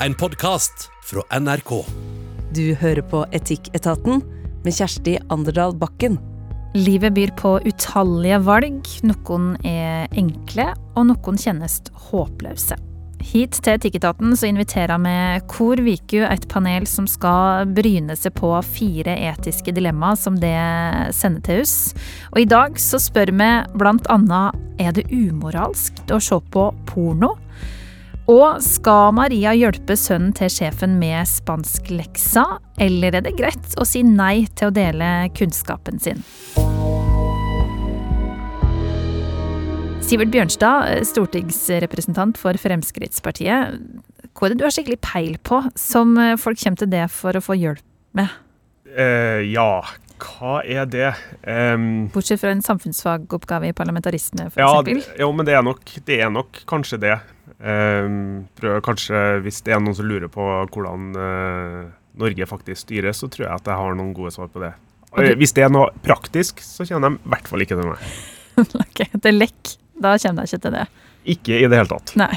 en podkast fra NRK. Du hører på Etikketaten med Kjersti Anderdal Bakken. Livet byr på utallige valg. Noen er enkle, og noen kjennes håpløse. Hit til Etikketaten så inviterer vi Kor Viku, et panel som skal bryne seg på fire etiske dilemmaer som det sender til oss. Og i dag så spør vi blant annet er det umoralsk å se på porno. Og skal Maria hjelpe sønnen til sjefen med spanskleksa, eller er det greit å si nei til å dele kunnskapen sin? Sivert Bjørnstad, stortingsrepresentant for Fremskrittspartiet. Hva er det du har skikkelig peil på, som folk kommer til det for å få hjelp med? Uh, ja, hva er det? Um, Bortsett fra en samfunnsfagoppgave i parlamentarisme, f.eks.? Ja, jo, men det er, nok, det er nok kanskje det. Um, prøv kanskje, Hvis det er noen som lurer på hvordan uh, Norge faktisk styres, så tror jeg at jeg har noen gode svar på det. Okay. Hvis det er noe praktisk, så kjenner de i hvert fall ikke til meg. ok, Det er lekk. Da kommer de ikke til det. Ikke i det hele tatt. Nei.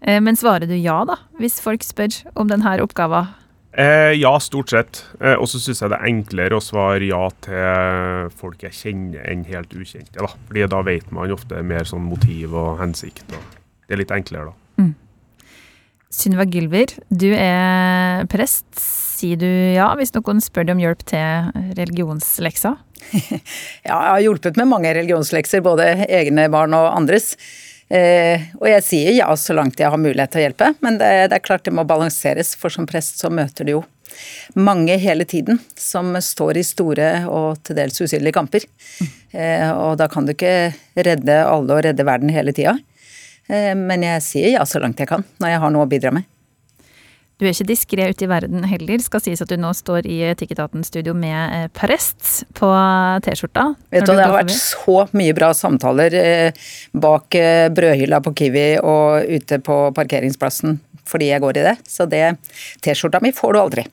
Eh, men svarer du ja, da, hvis folk spør om denne oppgaven? Eh, ja, stort sett. Eh, og så syns jeg det er enklere å svare ja til folk jeg kjenner, enn helt ukjente. Da. Fordi da vet man ofte mer sånn motiv og hensikt. Og det er litt enklere, da. Mm. Sunniva Gylver, du er prest. Sier du ja hvis noen spør deg om hjelp til religionsleksa? ja, jeg har hjulpet med mange religionslekser, både egne barn og andres. Eh, og jeg sier ja så langt jeg har mulighet til å hjelpe, men det, det er klart det må balanseres, for som prest så møter du jo mange hele tiden som står i store og til dels usynlige kamper. Mm. Eh, og da kan du ikke redde alle og redde verden hele tida. Eh, men jeg sier ja så langt jeg kan, når jeg har noe å bidra med. Du er ikke diskré ute i verden heller. Skal sies at du nå står i Etikketaten-studio med prest Parest på T-skjorta. Vet du, Det har vært så mye bra samtaler eh, bak brødhylla på Kiwi og ute på parkeringsplassen fordi jeg går i det. Så det T-skjorta mi får du aldri.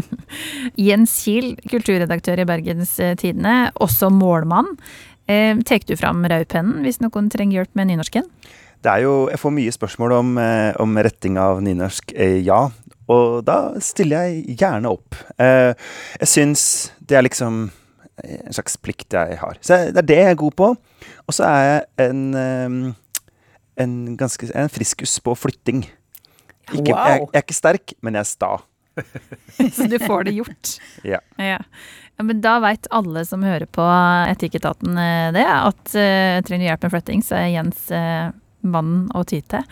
Jens Kiel, kulturredaktør i Bergens Tidende, også målmann. Tar du fram rødpennen hvis noen trenger hjelp med nynorsken? Det er jo, jeg får mye spørsmål om, eh, om retting av nynorsk. Eh, ja. Og da stiller jeg gjerne opp. Eh, jeg syns det er liksom en slags plikt jeg har. Så det er det jeg er god på. Og så er jeg en, en ganske en friskus på flytting. Ikke, wow. jeg, jeg, er ikke sterk, men jeg er sta. så du får det gjort? ja. ja. Ja, men Da veit alle som hører på Etikketaten det, at uh, trenger hjelp med flytting, så er Jens uh, mannen å ty til.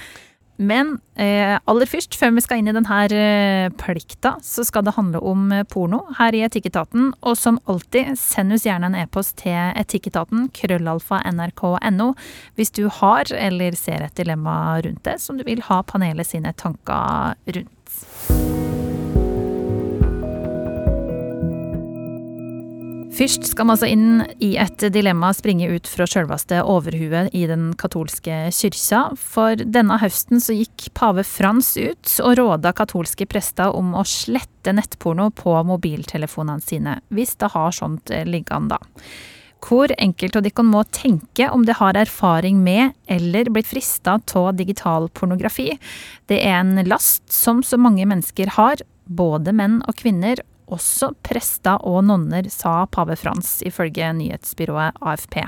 Men eh, aller først, før vi skal inn i denne eh, plikta, så skal det handle om eh, porno her i Etikketaten. Og som alltid, send oss gjerne en e-post til etikketaten, krøllalfa nrk.no, hvis du har eller ser et dilemma rundt det som du vil ha panelet sine tanker rundt. Først skal man altså inn i et dilemma springe ut fra sjølveste overhuet i den katolske kyrkja. For denne høsten så gikk pave Frans ut og råda katolske prester om å slette nettporno på mobiltelefonene sine, hvis det har sånt liggende, da. Hvor enkelt av dere må tenke om det har erfaring med eller blitt frista av digital pornografi. Det er en last som så mange mennesker har, både menn og kvinner, også prester og nonner, sa pave Frans, ifølge nyhetsbyrået AFP.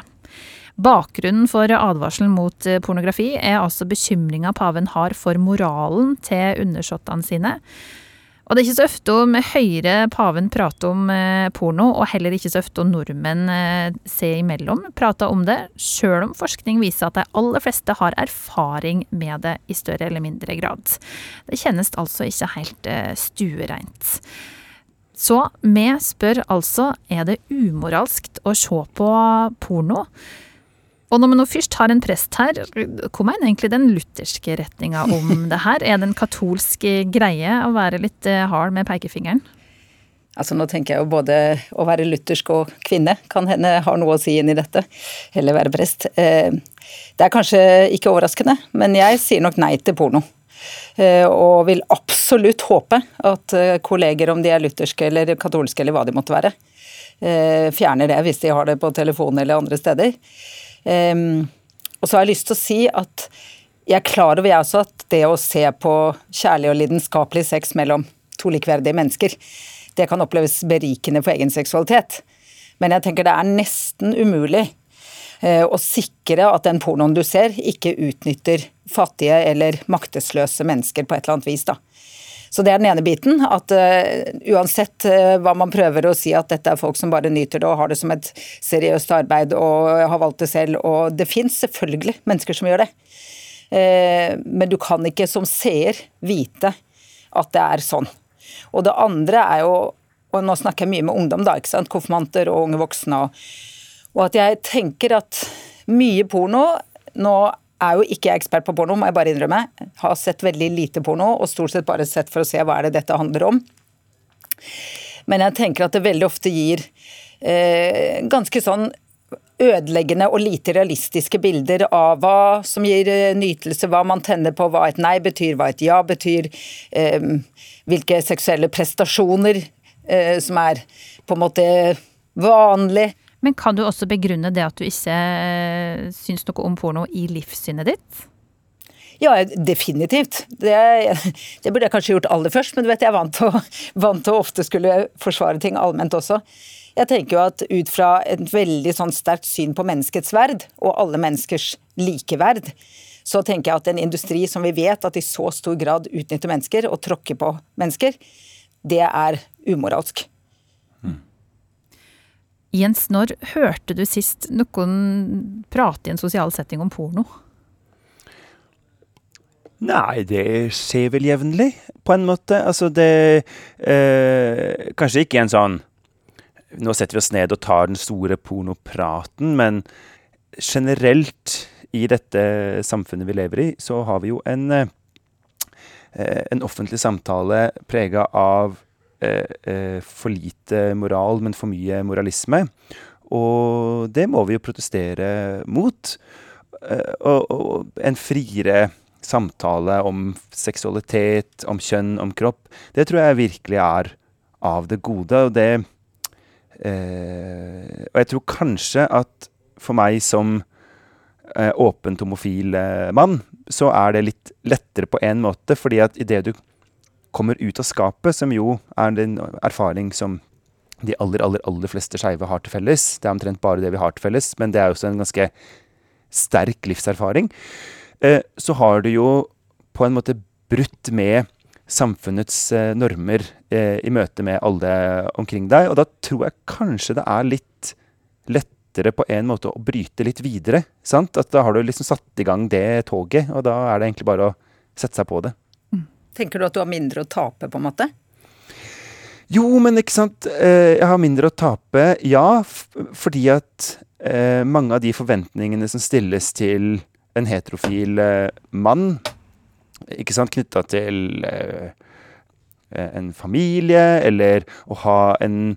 Bakgrunnen for advarselen mot eh, pornografi er altså bekymringa paven har for moralen til undersåttene sine. Og det er ikke så ofte om Høyre paven prater om eh, porno, og heller ikke så ofte om nordmenn ser seg imellom prater om det, sjøl om forskning viser at de aller fleste har erfaring med det i større eller mindre grad. Det kjennes altså ikke helt stuereint. Så vi spør altså er det umoralskt å se på porno. Og når vi nå først har en prest her, hvor mener egentlig den lutherske retninga om det her? Er det en katolsk greie å være litt eh, hard med pekefingeren? Altså Nå tenker jeg jo både å være luthersk og kvinne kan hende har noe å si inn i dette. Eller være prest. Eh, det er kanskje ikke overraskende, men jeg sier nok nei til porno. Eh, og vil absolutt håpe at eh, kolleger, om de er lutherske eller katolske eller hva de måtte være, eh, fjerner det hvis de har det på telefonen eller andre steder. Og så har jeg lyst til å si at jeg er klar over jeg også at det å se på kjærlig og lidenskapelig sex mellom to likeverdige mennesker, det kan oppleves berikende for egen seksualitet. Men jeg tenker det er nesten umulig eh, å sikre at den pornoen du ser, ikke utnytter fattige eller maktesløse mennesker på et eller annet vis. da. Så det er den ene biten. At uh, uansett uh, hva man prøver å si at dette er folk som bare nyter det og har det som et seriøst arbeid og har valgt det selv, og det fins selvfølgelig mennesker som gjør det. Uh, men du kan ikke som seer vite at det er sånn. Og det andre er jo, og nå snakker jeg mye med ungdom, da, ikke sant, konfirmanter og unge voksne, og, og at jeg tenker at mye porno nå er jo ikke jeg ekspert på porno, må jeg bare innrømme. Har sett veldig lite porno, og stort sett bare sett for å se hva er det dette handler om. Men jeg tenker at det veldig ofte gir eh, ganske sånn ødeleggende og lite realistiske bilder av hva som gir eh, nytelse, hva man tenner på, hva et nei betyr, hva et ja betyr, eh, hvilke seksuelle prestasjoner eh, som er på en måte vanlig. Men kan du også begrunne det at du ikke eh, syns noe om porno i livssynet ditt? Ja, definitivt. Det, det, burde jeg kanskje gjort aller først, men du vet, jeg er vant til, vant til å ofte skulle forsvare ting allment også. Jeg tenker jo at ut fra et veldig sånn sterkt syn på menneskets verd, og alle menneskers likeverd, så tenker jeg at en industri som vi vet at i så stor grad utnytter mennesker og tråkker på mennesker, det er umoralsk. Jens, når hørte du sist noen prate i en sosial setting om porno? Nei, det skjer vel jevnlig, på en måte. Altså, det eh, Kanskje ikke en sånn Nå setter vi oss ned og tar den store pornopraten, men generelt i dette samfunnet vi lever i, så har vi jo en, eh, en offentlig samtale prega av for lite moral, men for mye moralisme. Og det må vi jo protestere mot. Eh, og, og en friere samtale om seksualitet, om kjønn, om kropp, det tror jeg virkelig er av det gode. Og det eh, Og jeg tror kanskje at for meg som eh, åpent homofil eh, mann, så er det litt lettere på en måte, fordi at idet du kommer ut av skapet, som jo er en erfaring som de aller, aller, aller fleste skeive har til felles. Det er omtrent bare det vi har til felles, men det er også en ganske sterk livserfaring. Eh, så har du jo på en måte brutt med samfunnets eh, normer eh, i møte med alle omkring deg, og da tror jeg kanskje det er litt lettere på en måte å bryte litt videre. sant? At da har du liksom satt i gang det toget, og da er det egentlig bare å sette seg på det. Tenker du at du har mindre å tape, på en måte? Jo, men ikke sant. Eh, jeg har mindre å tape, ja. Fordi at eh, mange av de forventningene som stilles til en heterofil eh, mann, ikke sant, knytta til en familie, eller å ha en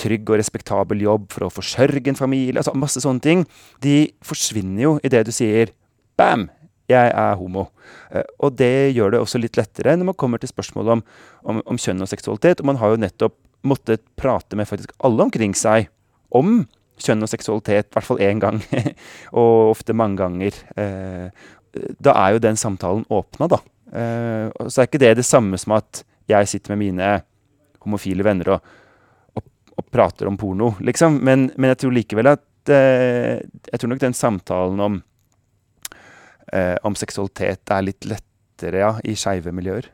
trygg og respektabel jobb for å forsørge en familie, altså masse sånne ting, de forsvinner jo i det du sier bam, jeg er homo. Eh, og det gjør det også litt lettere når man kommer til spørsmålet om, om, om, kjønn og seksualitet. Og man har jo nettopp måttet prate med faktisk alle omkring seg om kjønn og seksualitet, i hvert fall én gang. og ofte mange ganger. Eh, da er jo den samtalen åpna, da. Eh, så er ikke det det samme som at jeg sitter med mine homofile venner og, og, og prater om porno, liksom. Men, men, jeg tror likevel at Jeg tror nok den samtalen om eh, om seksualitet er litt lettere ja, i skeive miljøer.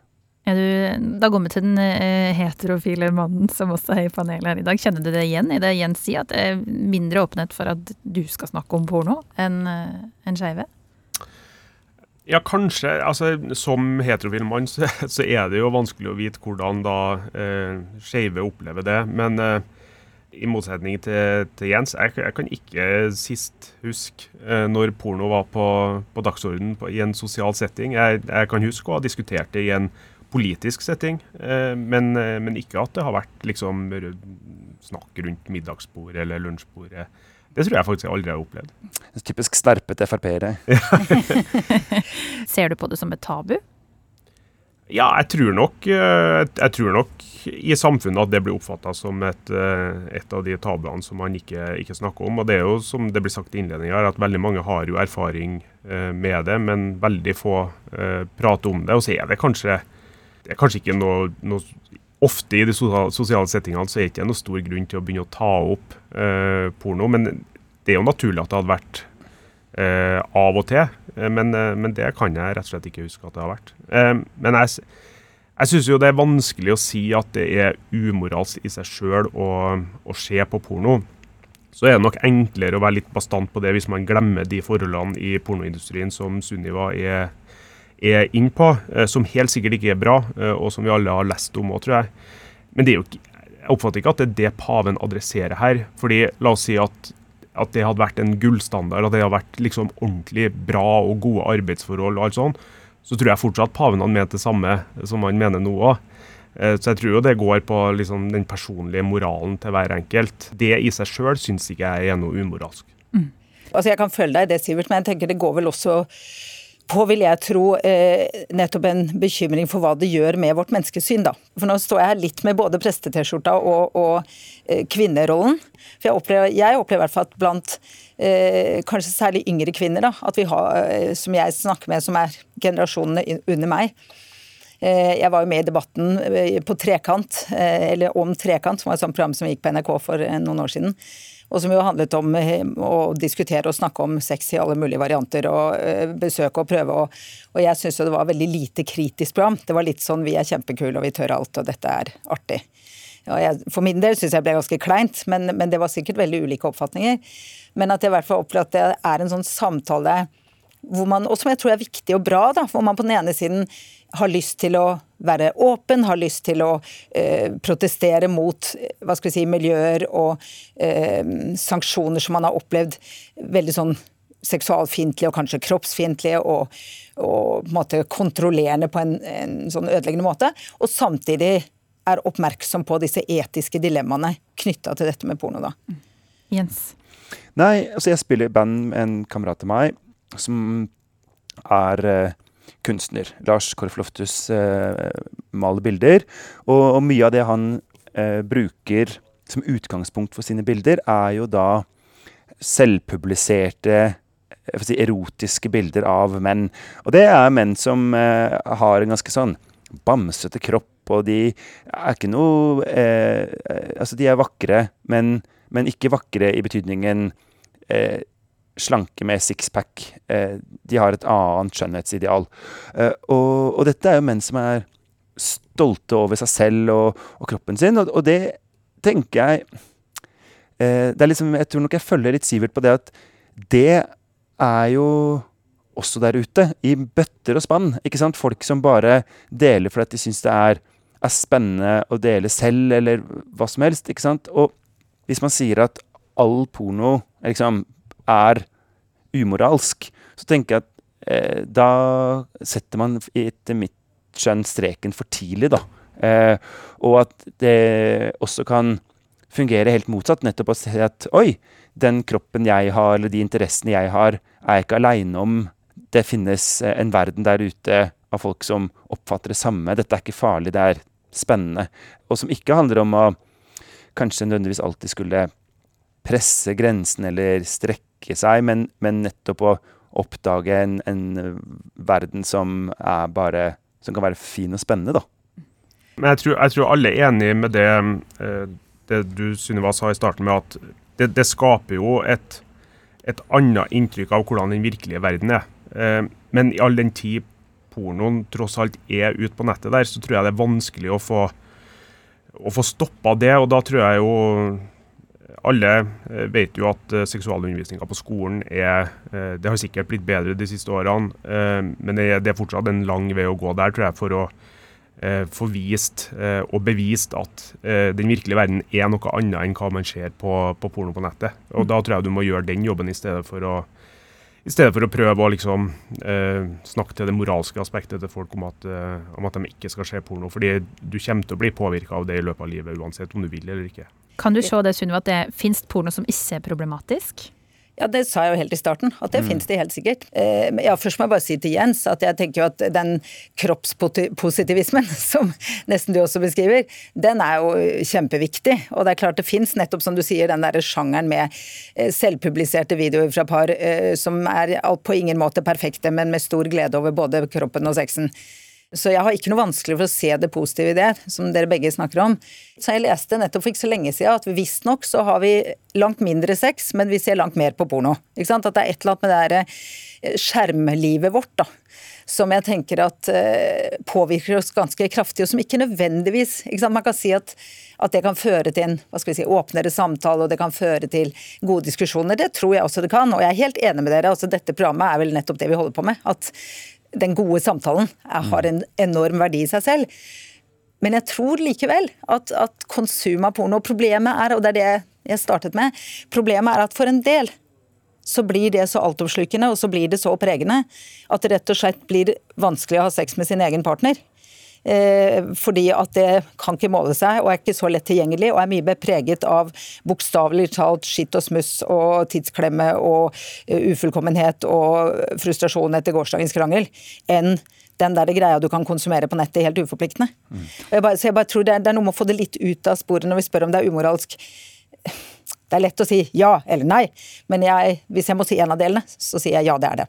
Ja, du, da går vi til den eh, heterofile mannen som også er i panelet her i dag. Kjenner du det igjen i det Jens sier, at det er mindre åpenhet for at du skal snakke om porno enn eh, en skeive? Ja, kanskje. Altså, som heterofil mann så, så, er det jo vanskelig å vite hvordan da eh, skeive opplever det. Men eh, i motsetning til, til Jens, jeg, jeg, kan ikke sist huske eh, når porno var på, på dagsordenen i en sosial setting. Jeg, jeg, kan huske å ha diskutert det i en politisk setting, eh, men, eh, men, ikke at det har vært liksom snakk rundt middagsbordet eller lunsjbordet. Det tror jeg faktisk jeg aldri har opplevd. Typisk snerpete Frp-ere. Ser du på det som et tabu? Ja, jeg tror nok, eh, jeg tror nok i samfunnet at det blir oppfatta som et, eh, et, av de tabuene som man ikke, ikke, snakker om. Og det er jo som det blir sagt i innledninga, at veldig mange har jo erfaring eh, med det, men veldig få prater om det. Og så er det kanskje, det er kanskje ikke noe, noe Ofte i de sosiale settingene så er det ikke noe stor grunn til å begynne å ta opp porno, men det er jo naturlig at det hadde vært av og til. Eh, men, eh, men, det kan jeg rett og slett ikke huske at det har vært. Eh, men jeg, jeg syns jo det er vanskelig å si at det er umoralsk i seg sjøl å, å, se på porno. Så er det nok enklere å være litt bastant på det hvis man glemmer de forholdene i pornoindustrien som Sunniva er, er inn på, som helt sikkert ikke er bra, og som vi alle har lest om òg, tror jeg. Men det er jo ikke, jeg oppfatter ikke at det er det paven adresserer her. fordi La oss si at at det hadde vært en gullstandard, at det hadde vært liksom ordentlig bra og gode arbeidsforhold, og alt sånt, så tror jeg fortsatt paven hadde ment det samme som han mener nå òg. Eh, så jeg tror jo det går på liksom den personlige moralen til hver enkelt. Det i seg sjøl syns ikke jeg er noe umoralsk. Mm. Altså Jeg kan følge deg i det, Sivert, men jeg tenker det går vel også på, vil jeg tro, eh, nettopp en bekymring for hva det gjør med vårt menneskesyn. da. For nå står jeg her litt med både preste-T-skjorta og, og eh, kvinnerollen. For jeg opplever, jeg opplever i hvert fall at blant eh, kanskje særlig yngre kvinner, da, at vi har, eh, som jeg snakker med, som er generasjonene under meg, eh, jeg var jo med i debatten eh, på Trekant, eller om Trekant, som var et sånt program som gikk på NRK for noen år siden og som jo handlet om eh, å diskutere og snakke om sex i alle mulige varianter, og eh, besøke og prøve. Og, og jeg syns det var veldig lite kritisk program. Det var litt sånn vi er kjempekule og vi tør alt, og dette er artig. Jeg, for min del syns jeg ble ganske kleint, men, men, det var sikkert veldig ulike oppfatninger. Men at jeg i hvert fall opplever at det er en sånn samtale hvor man, og som jeg tror er viktig og bra, da, hvor man på den ene siden har lyst til å være åpen, har lyst til å eh, protestere mot hva skal vi si, miljøer og eh, sanksjoner som man har opplevd veldig sånn seksualfiendtlige og kanskje kroppsfiendtlige og, og, på en måte kontrollerende på en, en, sånn ødeleggende måte. Og samtidig er oppmerksom på disse etiske dilemmaene knytta til dette med porno. da. Jens? Nei, altså jeg spiller i band med en kamerat av meg som er eh, kunstner. Lars Korfloftus eh, maler bilder, og, og, mye av det han eh, bruker som utgangspunkt for sine bilder, er jo da selvpubliserte si, erotiske bilder av menn. Og det er menn som eh, har en ganske sånn bamsete kropp, og de er ikke noe eh, Altså, de er vakre, men, men ikke vakre i betydningen eh, slanke med sixpack. Eh, de har et annet skjønnhetsideal. Eh, og, og, dette er jo menn som er stolte over seg selv og, og kroppen sin, og, og, det tenker jeg eh, det er liksom, Jeg tror nok jeg følger litt Sivert på det at det er jo også der ute, i bøtter og spann. ikke sant? Folk som bare deler fordi de syns det er, er spennende å dele selv, eller hva som helst. ikke sant? Og hvis man sier at all porno liksom, er umoralsk, så tenker jeg at eh, da setter man etter mitt skjønn streken for tidlig, da. Eh, og at det også kan fungere helt motsatt. Nettopp å si at oi, den kroppen jeg har, eller de interessene jeg har, er jeg ikke aleine om. Det finnes eh, en verden der ute av folk som oppfatter det samme. Dette er ikke farlig, det er spennende. Og som ikke handler om å kanskje nødvendigvis alltid skulle presse grensen eller strekke strekke seg, men, men nettopp å oppdage en, en, verden som er bare Som kan være fin og spennende, da. Men jeg tror, jeg tror alle er enig med det, eh, det du Sunniva sa i starten, med at det, det skaper jo et, et annet inntrykk av hvordan den virkelige verden er. Eh, men i all den tid pornoen tross alt er ute på nettet der, så tror jeg det er vanskelig å få, å få stoppa det. Og da tror jeg jo alle eh, vet jo at eh, seksualundervisninga på skolen er eh, Det har sikkert blitt bedre de siste årene, men det er fortsatt en lang vei å gå der, tror jeg, for å få vist og bevist at den virkelige verden er noe annet enn hva man ser på, på porno på nettet. Og Da tror jeg du må gjøre den jobben i stedet for å i stedet for å prøve å liksom, eh, snakke til det moralske aspektet til folk om at, eh, om at de ikke skal se porno. Fordi du kommer til å bli påvirka av det i løpet av livet, uansett om du vil eller ikke. Kan du se det, Sunniva, at det finnes porno som ikke er problematisk? Ja, det sa jeg jo helt i starten, at det mm. finnes det helt sikkert. Eh, ja, først må jeg bare si til Jens at jeg tenker jo at den kroppspositivismen som nesten du også beskriver, den er jo kjempeviktig. Og det er klart det fins nettopp, som du sier, den derre sjangeren med eh, selvpubliserte videoer fra par eh, som er på ingen måte perfekte, men med stor glede over både kroppen og sexen. Så jeg har ikke noe vanskelig for å se det positive i det, som dere begge snakker om. Så jeg leste nettopp for ikke så lenge siden at visstnok så har vi langt mindre sex, men vi ser langt mer på porno. Ikke sant? At det er et eller annet med det der eh, skjermlivet vårt, da. Som jeg tenker at uh, påvirker oss ganske kraftig, og som ikke nødvendigvis ikke sant? Man kan si at, at det kan føre til en hva skal vi si, åpnere samtale, og det kan føre til gode diskusjoner. Det tror jeg også det kan, og jeg er helt enig med dere. altså Dette programmet er vel nettopp det vi holder på med. at den gode samtalen har en enorm verdi i seg selv. Men jeg tror likevel at, at konsum av porno Problemet er, og det er det jeg startet med, problemet er at for en del så blir det så altoppslukende og så blir det så pregende at det rett og slett blir vanskelig å ha sex med sin egen partner. Eh, fordi at det kan ikke måle seg og er ikke så lett tilgjengelig og er mye mer preget av bokstavelig talt skitt og smuss og tidsklemme og eh, ufullkommenhet og frustrasjon etter gårsdagens krangel enn den der greia du kan konsumere på nettet helt uforpliktende. Mm. Jeg bare, så jeg bare tror det er, det er, noe med å få det litt ut av sporet når vi spør om det er umoralsk. Det er lett å si ja eller nei, men jeg, hvis jeg må si en av delene, så sier jeg ja, det er det.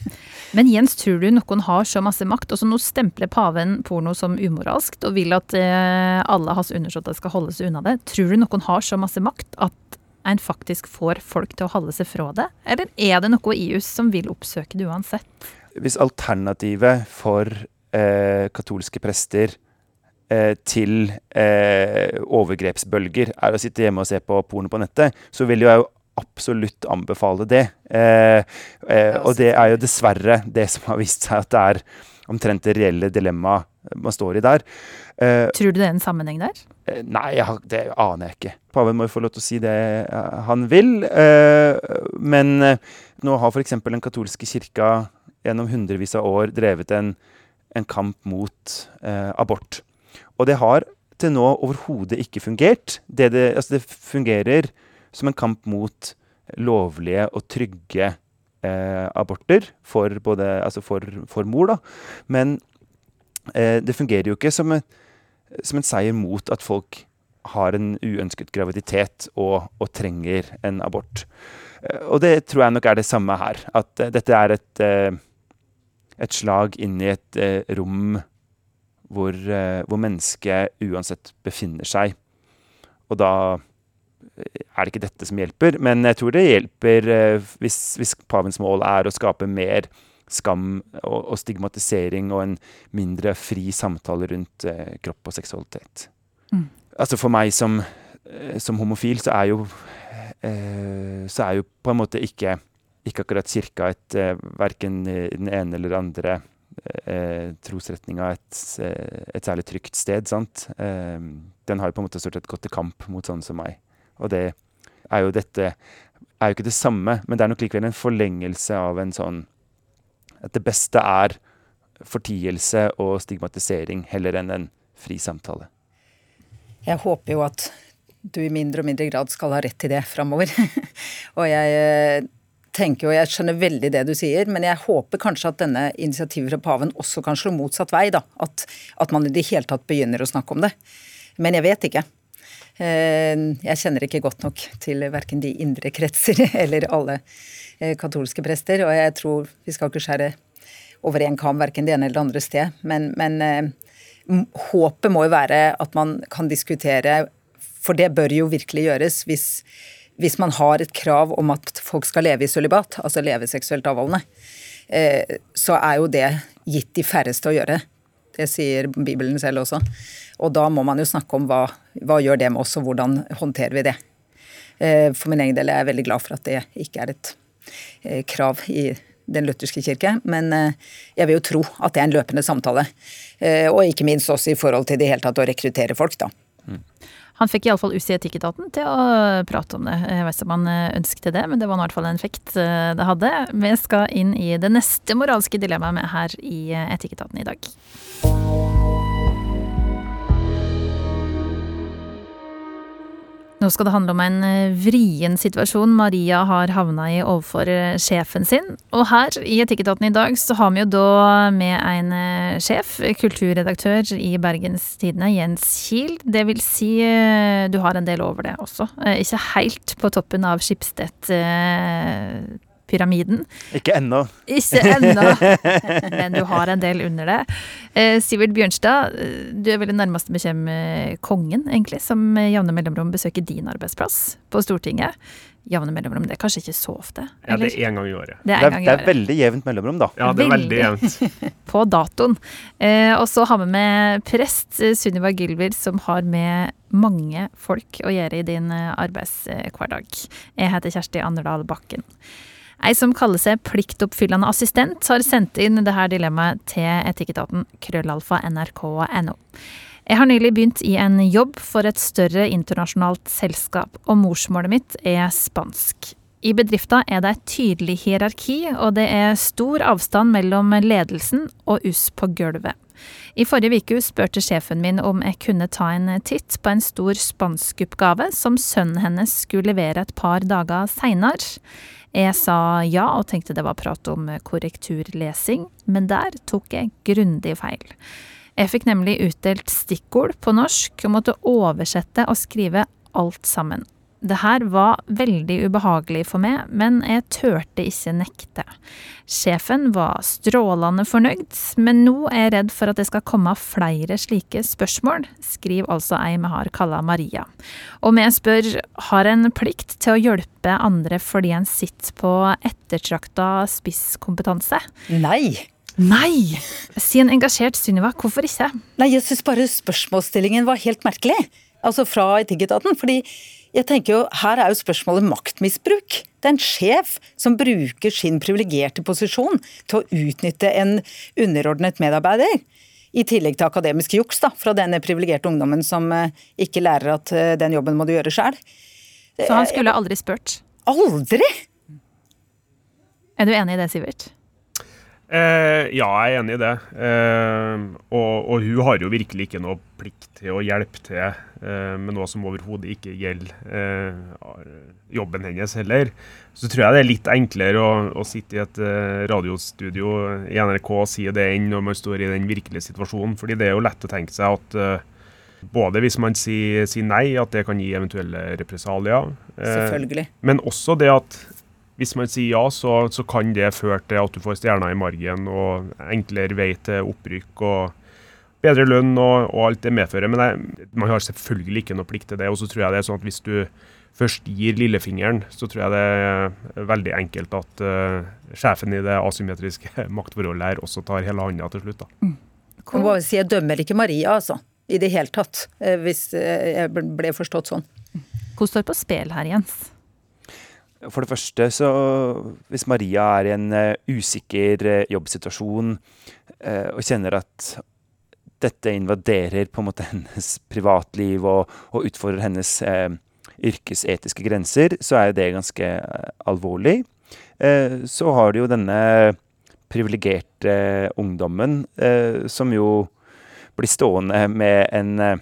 Men Jens, tror du noen har så masse makt? Også nå stempler paven porno som umoralskt og vil at eh, alle hans undersåtter skal holde seg unna det. Tror du noen har så masse makt at en faktisk får folk til å holde seg fra det? Eller er det noe i oss som vil oppsøke det uansett? Hvis alternativet for eh, katolske prester eh, til eh, overgrepsbølger er å sitte hjemme og se på porno på nettet, så vil jo jeg jo absolutt anbefale det. Eh, eh, og det er jo dessverre det som har vist seg at det er omtrent det reelle dilemmaet man står i der. Eh, Tror du det er en sammenheng der? Eh, nei, det aner jeg ikke. Paven må jo få lov til å si det eh, han vil. Eh, men nå har f.eks. den katolske kirka gjennom hundrevis av år drevet en, en kamp mot abort. Og det har til nå overhodet ikke fungert. Det, det, altså det fungerer som en kamp mot lovlige og trygge eh, aborter for, både, altså for, for, mor. Da. Men eh, det fungerer jo ikke som, en, som en seier mot at folk har en uønsket graviditet og, og trenger en abort. Eh, og det tror jeg nok er det samme her. At uh, dette er et, uh, et slag inn i et rom hvor, hvor mennesket uansett befinner seg. Og da er det ikke dette som hjelper. Men jeg tror det hjelper eh, hvis, hvis pavens mål er å skape mer skam og, og, stigmatisering og en mindre fri samtale rundt eh, kropp og seksualitet. Mm. Altså for meg som, eh, som, homofil så er jo eh, så er jo på en måte ikke, ikke akkurat kirka et eh, verken den ene eller andre eh, trosretninga et, et, særlig trygt sted. sant? Den har jo på en måte stort sett gått til kamp mot sånne som meg. Og det er jo dette er jo ikke det samme, men det er nok likevel en forlengelse av en sånn At det beste er fortielse og stigmatisering heller enn en fri samtale. Jeg håper jo at du i mindre og mindre grad skal ha rett til det framover. og jeg eh, tenker jo, jeg skjønner veldig det du sier, men jeg håper kanskje at denne initiativet fra paven også kan slå motsatt vei. da, At, at man i det hele tatt begynner å snakke om det. Men jeg vet ikke. Eh, jeg kjenner ikke godt nok til verken de indre kretser eller alle eh, katolske prester, og jeg tror vi skal ikke skjære over én kam verken det ene eller det andre sted, men, men eh, håpet må jo være at man kan diskutere, for det bør jo virkelig gjøres hvis, hvis man har et krav om at folk skal leve i sølibat, altså leve seksuelt avholdende, så er jo det gitt de færreste å gjøre. Det sier Bibelen selv også. Og da må man jo snakke om hva, hva gjør det med oss, og hvordan håndterer vi det. Eh, for min egen del er jeg veldig glad for at det ikke er et eh, krav i den lutherske kirke, men eh, jeg vil jo tro at det er en løpende samtale. Og ikke minst også i forhold til det hele tatt å rekruttere folk, da. Mm. Han fikk iallfall UC Etikketaten til å prate om det. Jeg vet ikke om han ønsket det, men det var i hvert fall en effekt det hadde. Vi skal inn i det neste moralske dilemmaet med her i Etikketaten i dag. Nå skal det handle om en eh, vrien situasjon Maria har havna i overfor eh, sjefen sin. Og her i Etikketaten i dag så har vi jo da med en eh, sjef, kulturredaktør i Bergens Tidende, Jens Kiel. Det vil si, du har en del over det også. Ikke helt på toppen av Skipstedt pyramiden. Ikke ennå. Ikke ennå, men du har en del under det. Eh, Sivert Bjørnstad, eh, du er vel den nærmeste bekjent kongen, egentlig, som jevne mellomrom besøker din arbeidsplass på Stortinget. Jevne mellomrom, det er kanskje ikke så ofte? Eller? Ja, det er én gang i året. Det er, det er, det er veldig jevnt mellomrom, da. Ja, det er veldig, veldig jevnt. på datoen. Eh, og så har vi med prest eh, Sunniva Gylver, som har med mange folk å gjøre i din arbeidshverdag. Jeg heter Kjersti Anderdal Bakken. Ei som kaller seg pliktoppfyllende assistent, har sendt inn dette dilemmaet til etikketaten krøllalfa nrk.no. Jeg har nylig begynt i en jobb for et større internasjonalt selskap, og morsmålet mitt er spansk. I bedrifta er det et tydelig hierarki, og det er stor avstand mellom ledelsen og oss på gulvet. I forrige uke spurte sjefen min om jeg kunne ta en titt på en stor spanskoppgave som sønnen hennes skulle levere et par dager seinere. Jeg sa ja og tenkte det var prat om korrekturlesing, men der tok jeg grundig feil. Jeg fikk nemlig utdelt stikkord på norsk og måtte oversette og skrive alt sammen. Det her var veldig ubehagelig for meg, men jeg turte ikke nekte. Sjefen var strålende fornøyd, men nå er jeg redd for at det skal komme flere slike spørsmål, skriver altså ei vi har kalla Maria. Og vi spør har en plikt til å hjelpe andre fordi en sitter på ettertrakta spisskompetanse? Nei. Nei! Si en engasjert Sunniva, hvorfor ikke? Nei, jeg syns bare spørsmålsstillingen var helt merkelig. Altså fra Etikketaten. fordi jeg tenker jo, Her er jo spørsmålet maktmisbruk. Det er en sjef som bruker sin privilegerte posisjon til å utnytte en underordnet medarbeider. I tillegg til akademisk juks da, fra denne privilegerte ungdommen som eh, ikke lærer at eh, den jobben må du gjøre sjøl. Så han skulle aldri spurt? Aldri! Er du enig i det, Sivert? Eh, ja, jeg er enig i det. Eh, og, og, hun har jo virkelig ikke noe plikt til å hjelpe til eh, med noe som overhodet ikke gjelder eh, jobben hennes heller. Så tror jeg det er litt enklere å, å sitte i et eh, radiostudio i NRK og si det enn når man står i den virkelige situasjonen. Fordi det er jo lett å tenke seg at eh, både hvis man sier, sier, nei, at det kan gi eventuelle represalier. Selvfølgelig. Men også det at hvis man sier ja, så, så, kan det føre til at du får stjerner i margen og enklere vei til opprykk og bedre lønn og, og alt det medfører. Men jeg, man har selvfølgelig ikke noe plikt til det. Og så tror jeg det er sånn at hvis du først gir lillefingeren, så tror jeg det er veldig enkelt at uh, sjefen i det asymmetriske maktforholdet her også tar hele hånda til slutt. da. Mm. Jeg, si, jeg dømmer ikke Maria, altså. I det hele tatt. Eh, hvis eh, jeg ble forstått sånn. Hva står på spill her, Jens? For det første, så hvis Maria er i en uh, usikker uh, jobbsituasjon uh, og kjenner at dette invaderer på en måte hennes privatliv og, og utfordrer hennes yrkesetiske grenser, så er jo det ganske alvorlig. så har du jo denne privilegerte ungdommen som jo blir stående med en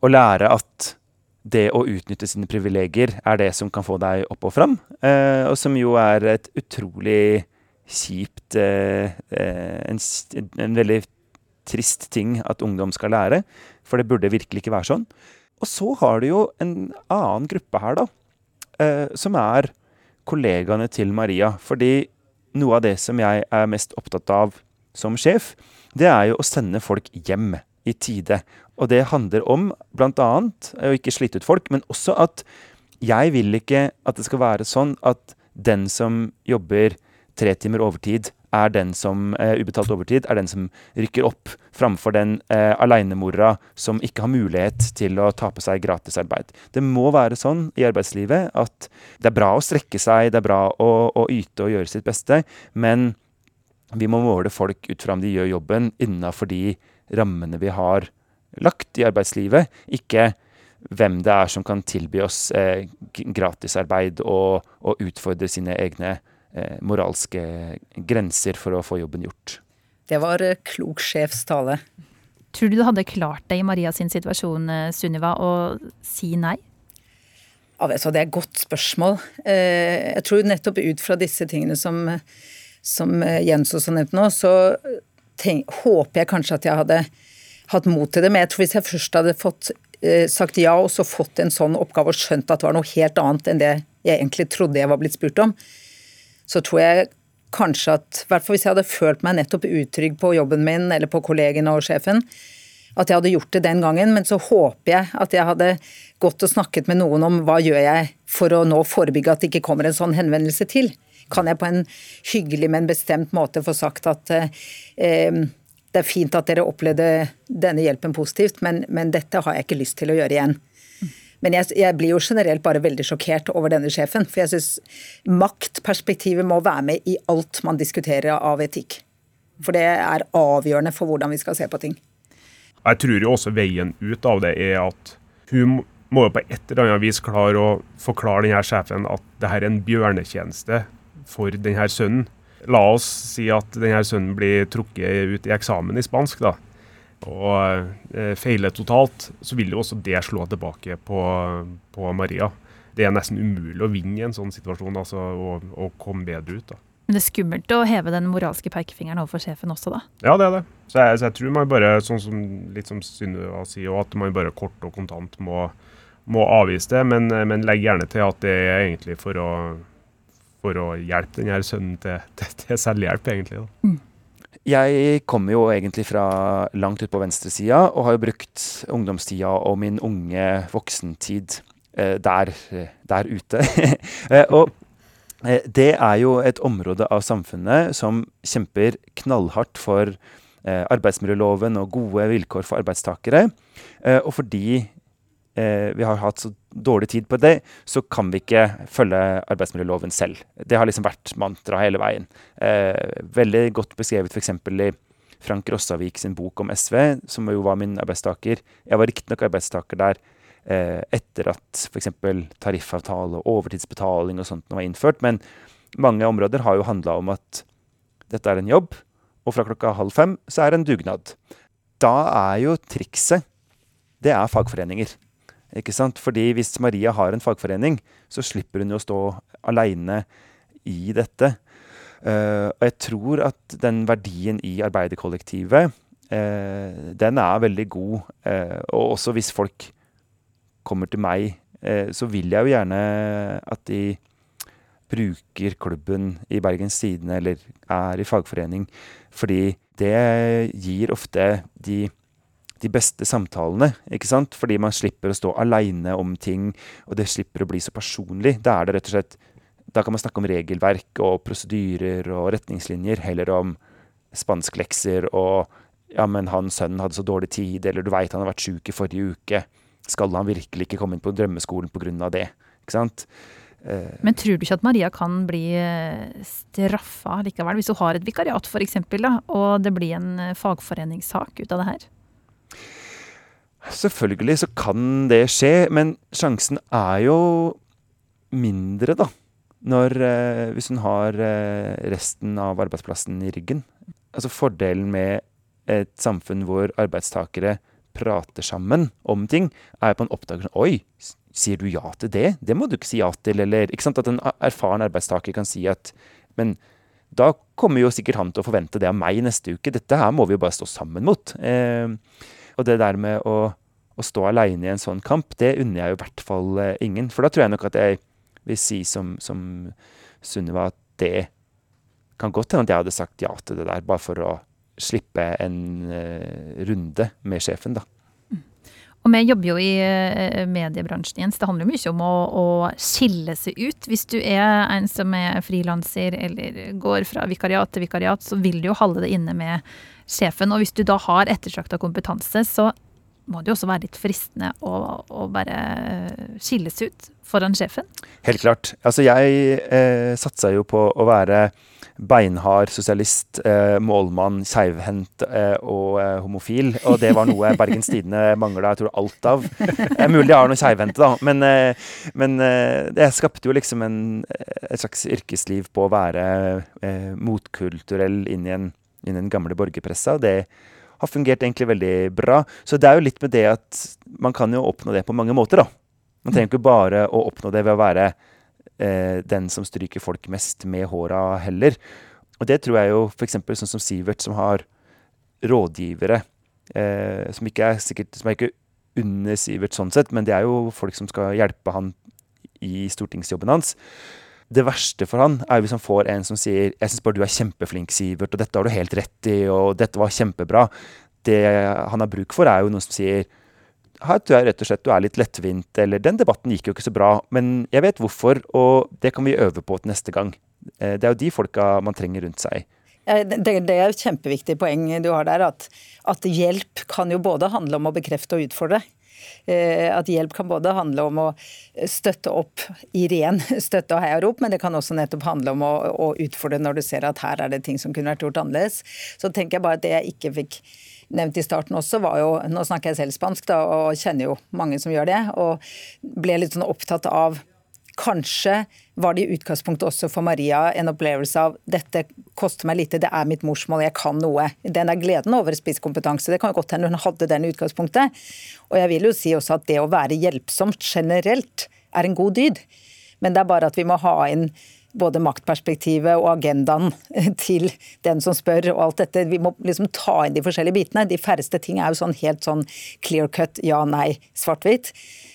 Å lære at det å utnytte sine privilegier er det som kan få deg opp og fram. Eh, og som jo er et utrolig kjipt eh, eh en, en, veldig trist ting at ungdom skal lære. For det burde virkelig ikke være sånn. Og så har du jo en annen gruppe her, da. Eh, som er kollegaene til Maria. Fordi noe av det som jeg er mest opptatt av som sjef, det er jo å sende folk hjem i tide. Og det handler om bl.a. å ikke slite ut folk, men også at jeg vil ikke at det skal være sånn at den som jobber tre timer overtid, er den som uh, ubetalt overtid, er den som rykker opp, framfor den uh, alenemora som ikke har mulighet til å ta på seg gratisarbeid. Det må være sånn i arbeidslivet at det er bra å strekke seg, det er bra å, å yte og gjøre sitt beste, men vi må måle folk ut fra om de gjør jobben innafor de rammene vi har lagt i arbeidslivet, ikke hvem det er som kan tilby oss eh, gratisarbeid og, og, utfordre sine egne eh, moralske grenser for å få jobben gjort. Det var eh, klok sjefstale. Tror du du hadde klart det i Maria sin situasjon, eh, Sunniva, å si nei? Ja, vet du, Det er et godt spørsmål. Eh, jeg tror nettopp ut fra disse tingene som, som Jens også nevnte nå, så tenk, håper jeg kanskje at jeg hadde hatt mot til det. Men jeg tror hvis jeg først hadde fått eh, sagt ja og så fått en sånn oppgave og skjønt at det var noe helt annet enn det jeg egentlig trodde jeg var blitt spurt om, så tror jeg kanskje at, i hvert fall hvis jeg hadde følt meg nettopp utrygg på jobben min eller på kollegene og sjefen, at jeg hadde gjort det den gangen, men så håper jeg at jeg hadde gått og snakket med noen om hva gjør jeg for å nå forebygge at det ikke kommer en sånn henvendelse til. Kan jeg på en hyggelig, men bestemt måte få sagt at eh, det er fint at dere opplevde denne hjelpen positivt, men, men, dette har jeg ikke lyst til å gjøre igjen. Men jeg, jeg, blir jo generelt bare veldig sjokkert over denne sjefen. For jeg syns maktperspektivet må være med i alt man diskuterer av etikk. For det er avgjørende for hvordan vi skal se på ting. Jeg tror jo også veien ut av det er at hun må jo på et eller annet vis klare å forklare denne sjefen at det her er en bjørnetjeneste for denne sønnen. La oss si at denne sønnen blir trukket ut i eksamen i spansk, da, og eh, feiler totalt, så vil jo også det slå tilbake på, på Maria. Det er nesten umulig å vinne i en sånn situasjon altså, og, og komme bedre ut. da. Men det er skummelt å heve den moralske pekefingeren overfor sjefen også, da? Ja, det er det. Så jeg, så jeg tror man bare, sånn som, litt som Synnøve sier, at man bare kort og kontant må, må avvise det. Men, men legg gjerne til at det er egentlig for å, for å hjelpe denne sønnen til, til, til selvhjelp, egentlig. da. Mm. Jeg kommer jo egentlig fra langt ut på venstresida, og har jo brukt ungdomstida og min unge voksentid eh, der, der ute. Eh, og Eh, det er jo et område av samfunnet som kjemper knallhardt for eh, arbeidsmiljøloven og gode vilkår for arbeidstakere. Eh, og fordi vi har hatt så dårlig tid på det, så kan vi ikke følge arbeidsmiljøloven selv. Det har liksom vært mantra hele veien. veldig godt beskrevet f.eks. i Frank Rossavik sin bok om SV, som jo var min arbeidstaker. Jeg var riktignok arbeidstaker der eh, etter at f.eks. tariffavtale og overtidsbetaling og sånt var innført. Men mange områder har jo handla om at dette er en jobb, og fra klokka halv fem så er det en dugnad. Da er jo trikset Det er fagforeninger. Ikke sant? Fordi hvis Maria har en fagforening, så slipper hun jo å stå aleine i dette. Uh, og jeg tror at den verdien i arbeiderkollektivet, uh, den er veldig god. Uh, og også hvis folk kommer til meg, så vil jeg jo gjerne at de bruker klubben i Bergens Tidende eller er i fagforening. Fordi det gir ofte de, de beste samtalene, ikke sant? Fordi man slipper å stå aleine om ting, og det slipper å bli så personlig. Da er det rett og slett Da kan man snakke om regelverk og prosedyrer og retningslinjer, heller om spansklekser og ja, men hans sønn hadde så dårlig tid, eller du veit han har vært sjuk i forrige uke skal han virkelig ikke komme inn på drømmeskolen pga. det. Ikke sant? Eh, Men tror du ikke at Maria kan bli eh, straffa likevel, hvis hun har et vikariat f.eks., og det blir en eh, fagforeningssak ut av det her? Selvfølgelig så kan det skje, men sjansen er jo mindre, da. Når, hvis hun har resten av arbeidsplassen i ryggen. Altså Fordelen med et samfunn hvor arbeidstakere prater sammen om ting, er at man oppdager sånn Oi, sier du ja til det? Det må du ikke si ja til. Eller ikke sant? at en erfaren arbeidstaker kan si at Men da kommer jo sikkert han til å forvente det av meg neste uke. Dette her må vi jo bare stå sammen mot. Eh, og det der med å, å stå aleine i en sånn kamp, det unner jeg jo i hvert fall eh, ingen. For da tror jeg nok at jeg vil si som, som Sunniva at det kan godt hende at jeg hadde sagt ja til det der, bare for å slippe en uh, runde med sjefen, da. Og vi jobber jo i uh, mediebransjen, Jens. Det handler jo mye om å, å, skille seg ut. Hvis du er en som er frilanser eller går fra vikariat til vikariat, så vil du jo holde det inne med sjefen. Og hvis du da har ettertrakta kompetanse, så må det jo også være litt fristende å, å bare skilles ut foran sjefen? Helt klart. Altså jeg eh, satsa jo på å være beinhard sosialist, eh, målmann, keivhendt eh, og eh, homofil. Og det var noe Bergens Tidende mangla jeg alt av. Eh, mulig jeg har noe keivhendte, da. Men, eh, men eh, det skapte jo liksom en, et slags yrkesliv på å være motkulturell inn i den gamle borgerpressa. og det har fungert egentlig veldig bra. Så det er jo litt med det at man kan jo oppnå det på mange måter, da. Man trenger ikke bare å oppnå det ved å være eh, den som stryker folk mest med håra heller. Og det tror jeg jo f.eks. sånn som Sivert, som har rådgivere eh, som ikke er sikkert som er ikke under Sivert sånn sett, men det er jo folk som skal hjelpe han i stortingsjobben hans. Det verste for han er hvis han får en som sier 'Jeg syns bare du er kjempeflink, Sivert, og dette har du helt rett i, og dette var kjempebra'. Det han har bruk for, er jo noen som sier tror jeg rett og slett du er litt lettvint, eller 'den debatten gikk jo ikke så bra', men jeg vet hvorfor, og det kan vi øve på til neste gang'. Eh, det er jo de folka man trenger rundt seg. Det, det er et kjempeviktig poeng du har der, at, at hjelp kan jo både handle om å bekrefte og utfordre. Eh, at hjelp kan både handle om å støtte opp i ren støtte og heiarop, men det kan også nettopp handle om å, å, utfordre når du ser at her er det ting som kunne vært gjort annerledes. Så tenker jeg bare at det jeg ikke fikk nevnt i starten også, var jo Nå snakker jeg selv spansk, da, og kjenner jo mange som gjør det. Og ble litt sånn opptatt av Kanskje var det i utgangspunktet også for Maria en opplevelse av dette koster meg lite, det er mitt morsmål, jeg kan noe. Den er gleden over spisskompetanse. Det kan jo godt hende hun hadde den i utgangspunktet. Og jeg vil jo si også at det å være hjelpsomt generelt er en god dyd. Men det er bare at vi må ha inn både maktperspektivet og agendaen til den som spør og alt dette. Vi må liksom ta inn de forskjellige bitene. De færreste ting er jo sånn helt sånn clear cut, ja, nei, svart-hvitt.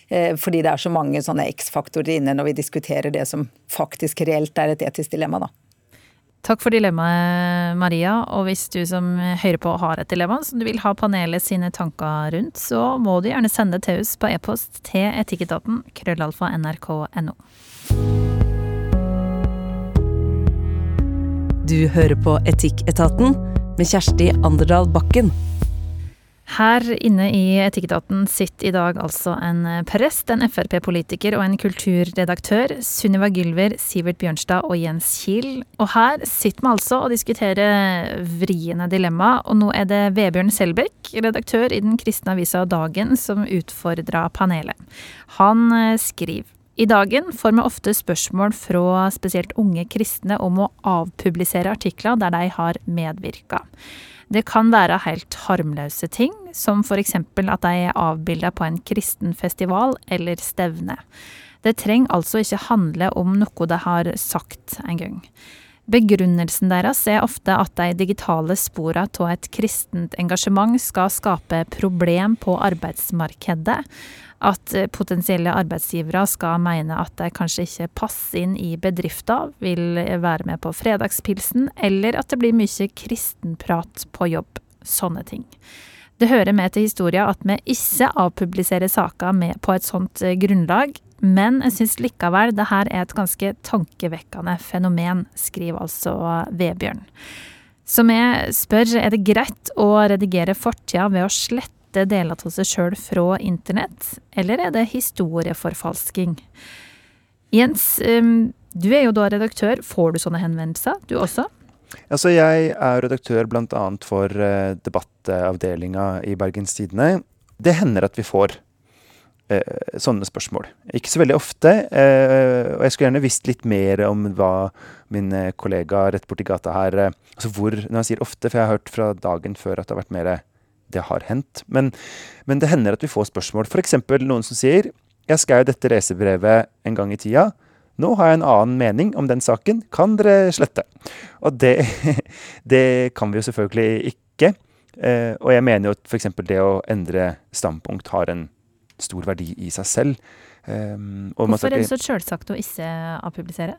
Eh, fordi det er så mange sånne X-faktorer inne når vi diskuterer det som faktisk reelt er et etisk dilemma. da. Takk for dilemmaet, Maria. Og hvis du som hører på har et dilemma som du vil ha panelet sine tanker rundt, så må du gjerne sende det til oss på e-post til etikketaten krøllalfa nrk.no. Du hører på Etikketaten med Kjersti Anderdal Bakken. Her inne i Etikketaten sitter i dag altså en prest, en Frp-politiker og en kulturredaktør. Sunniva Gylver, Sivert Bjørnstad og Jens Kiel. Og her sitter vi altså og diskuterer vriene dilemma, og nå er det Vebjørn Selbekk, redaktør i den kristne avisa Dagen, som utfordra panelet. Han eh, skriver i dagen får vi ofte spørsmål fra spesielt unge kristne om å avpublisere artikler der de har medvirka. Det kan være helt harmløse ting, som for eksempel at de er avbilda på en kristen festival eller stevne. Det trenger altså ikke handle om noe de har sagt en gang. Begrunnelsen deres er ofte at de digitale sporene av et kristent engasjement skal skape problem på arbeidsmarkedet, at potensielle arbeidsgivere skal mene at de kanskje ikke passer inn i bedriften, vil være med på fredagspilsen, eller at det blir mye kristenprat på jobb. Sånne ting. Det hører med til historien at vi ikke avpubliserer saker på et sånt eh, grunnlag, men jeg syns likevel det her er et ganske tankevekkende fenomen, skriver altså Vebjørn. Som jeg spør er det greit å redigere fortida ved å slette deler av seg sjøl fra internett, eller er det historieforfalsking? Jens, du er jo da redaktør. Får du sånne henvendelser, du også? Altså, jeg er redaktør bl.a. for uh, debattavdelinga i Bergens Tidende. Det hender at vi får uh, sånne spørsmål. Ikke så veldig ofte. Eh, og jeg skulle gjerne visst litt mer om hva min kollega rett borti gata her Altså hvor, når han sier ofte, for jeg har hørt fra dagen før at det har vært mer det har hendt. Men, men det hender at vi får spørsmål. F.eks. noen som sier jeg skrev dette reisebrevet en gang i tida. Nå har jeg en annen mening om den saken. Kan dere slette? Og det, det kan vi jo selvfølgelig ikke. Eh, og jeg mener jo at f.eks. det å endre standpunkt har en stor verdi i seg selv. Um, Hvorfor er det så selvsagt å ikke avpublisere?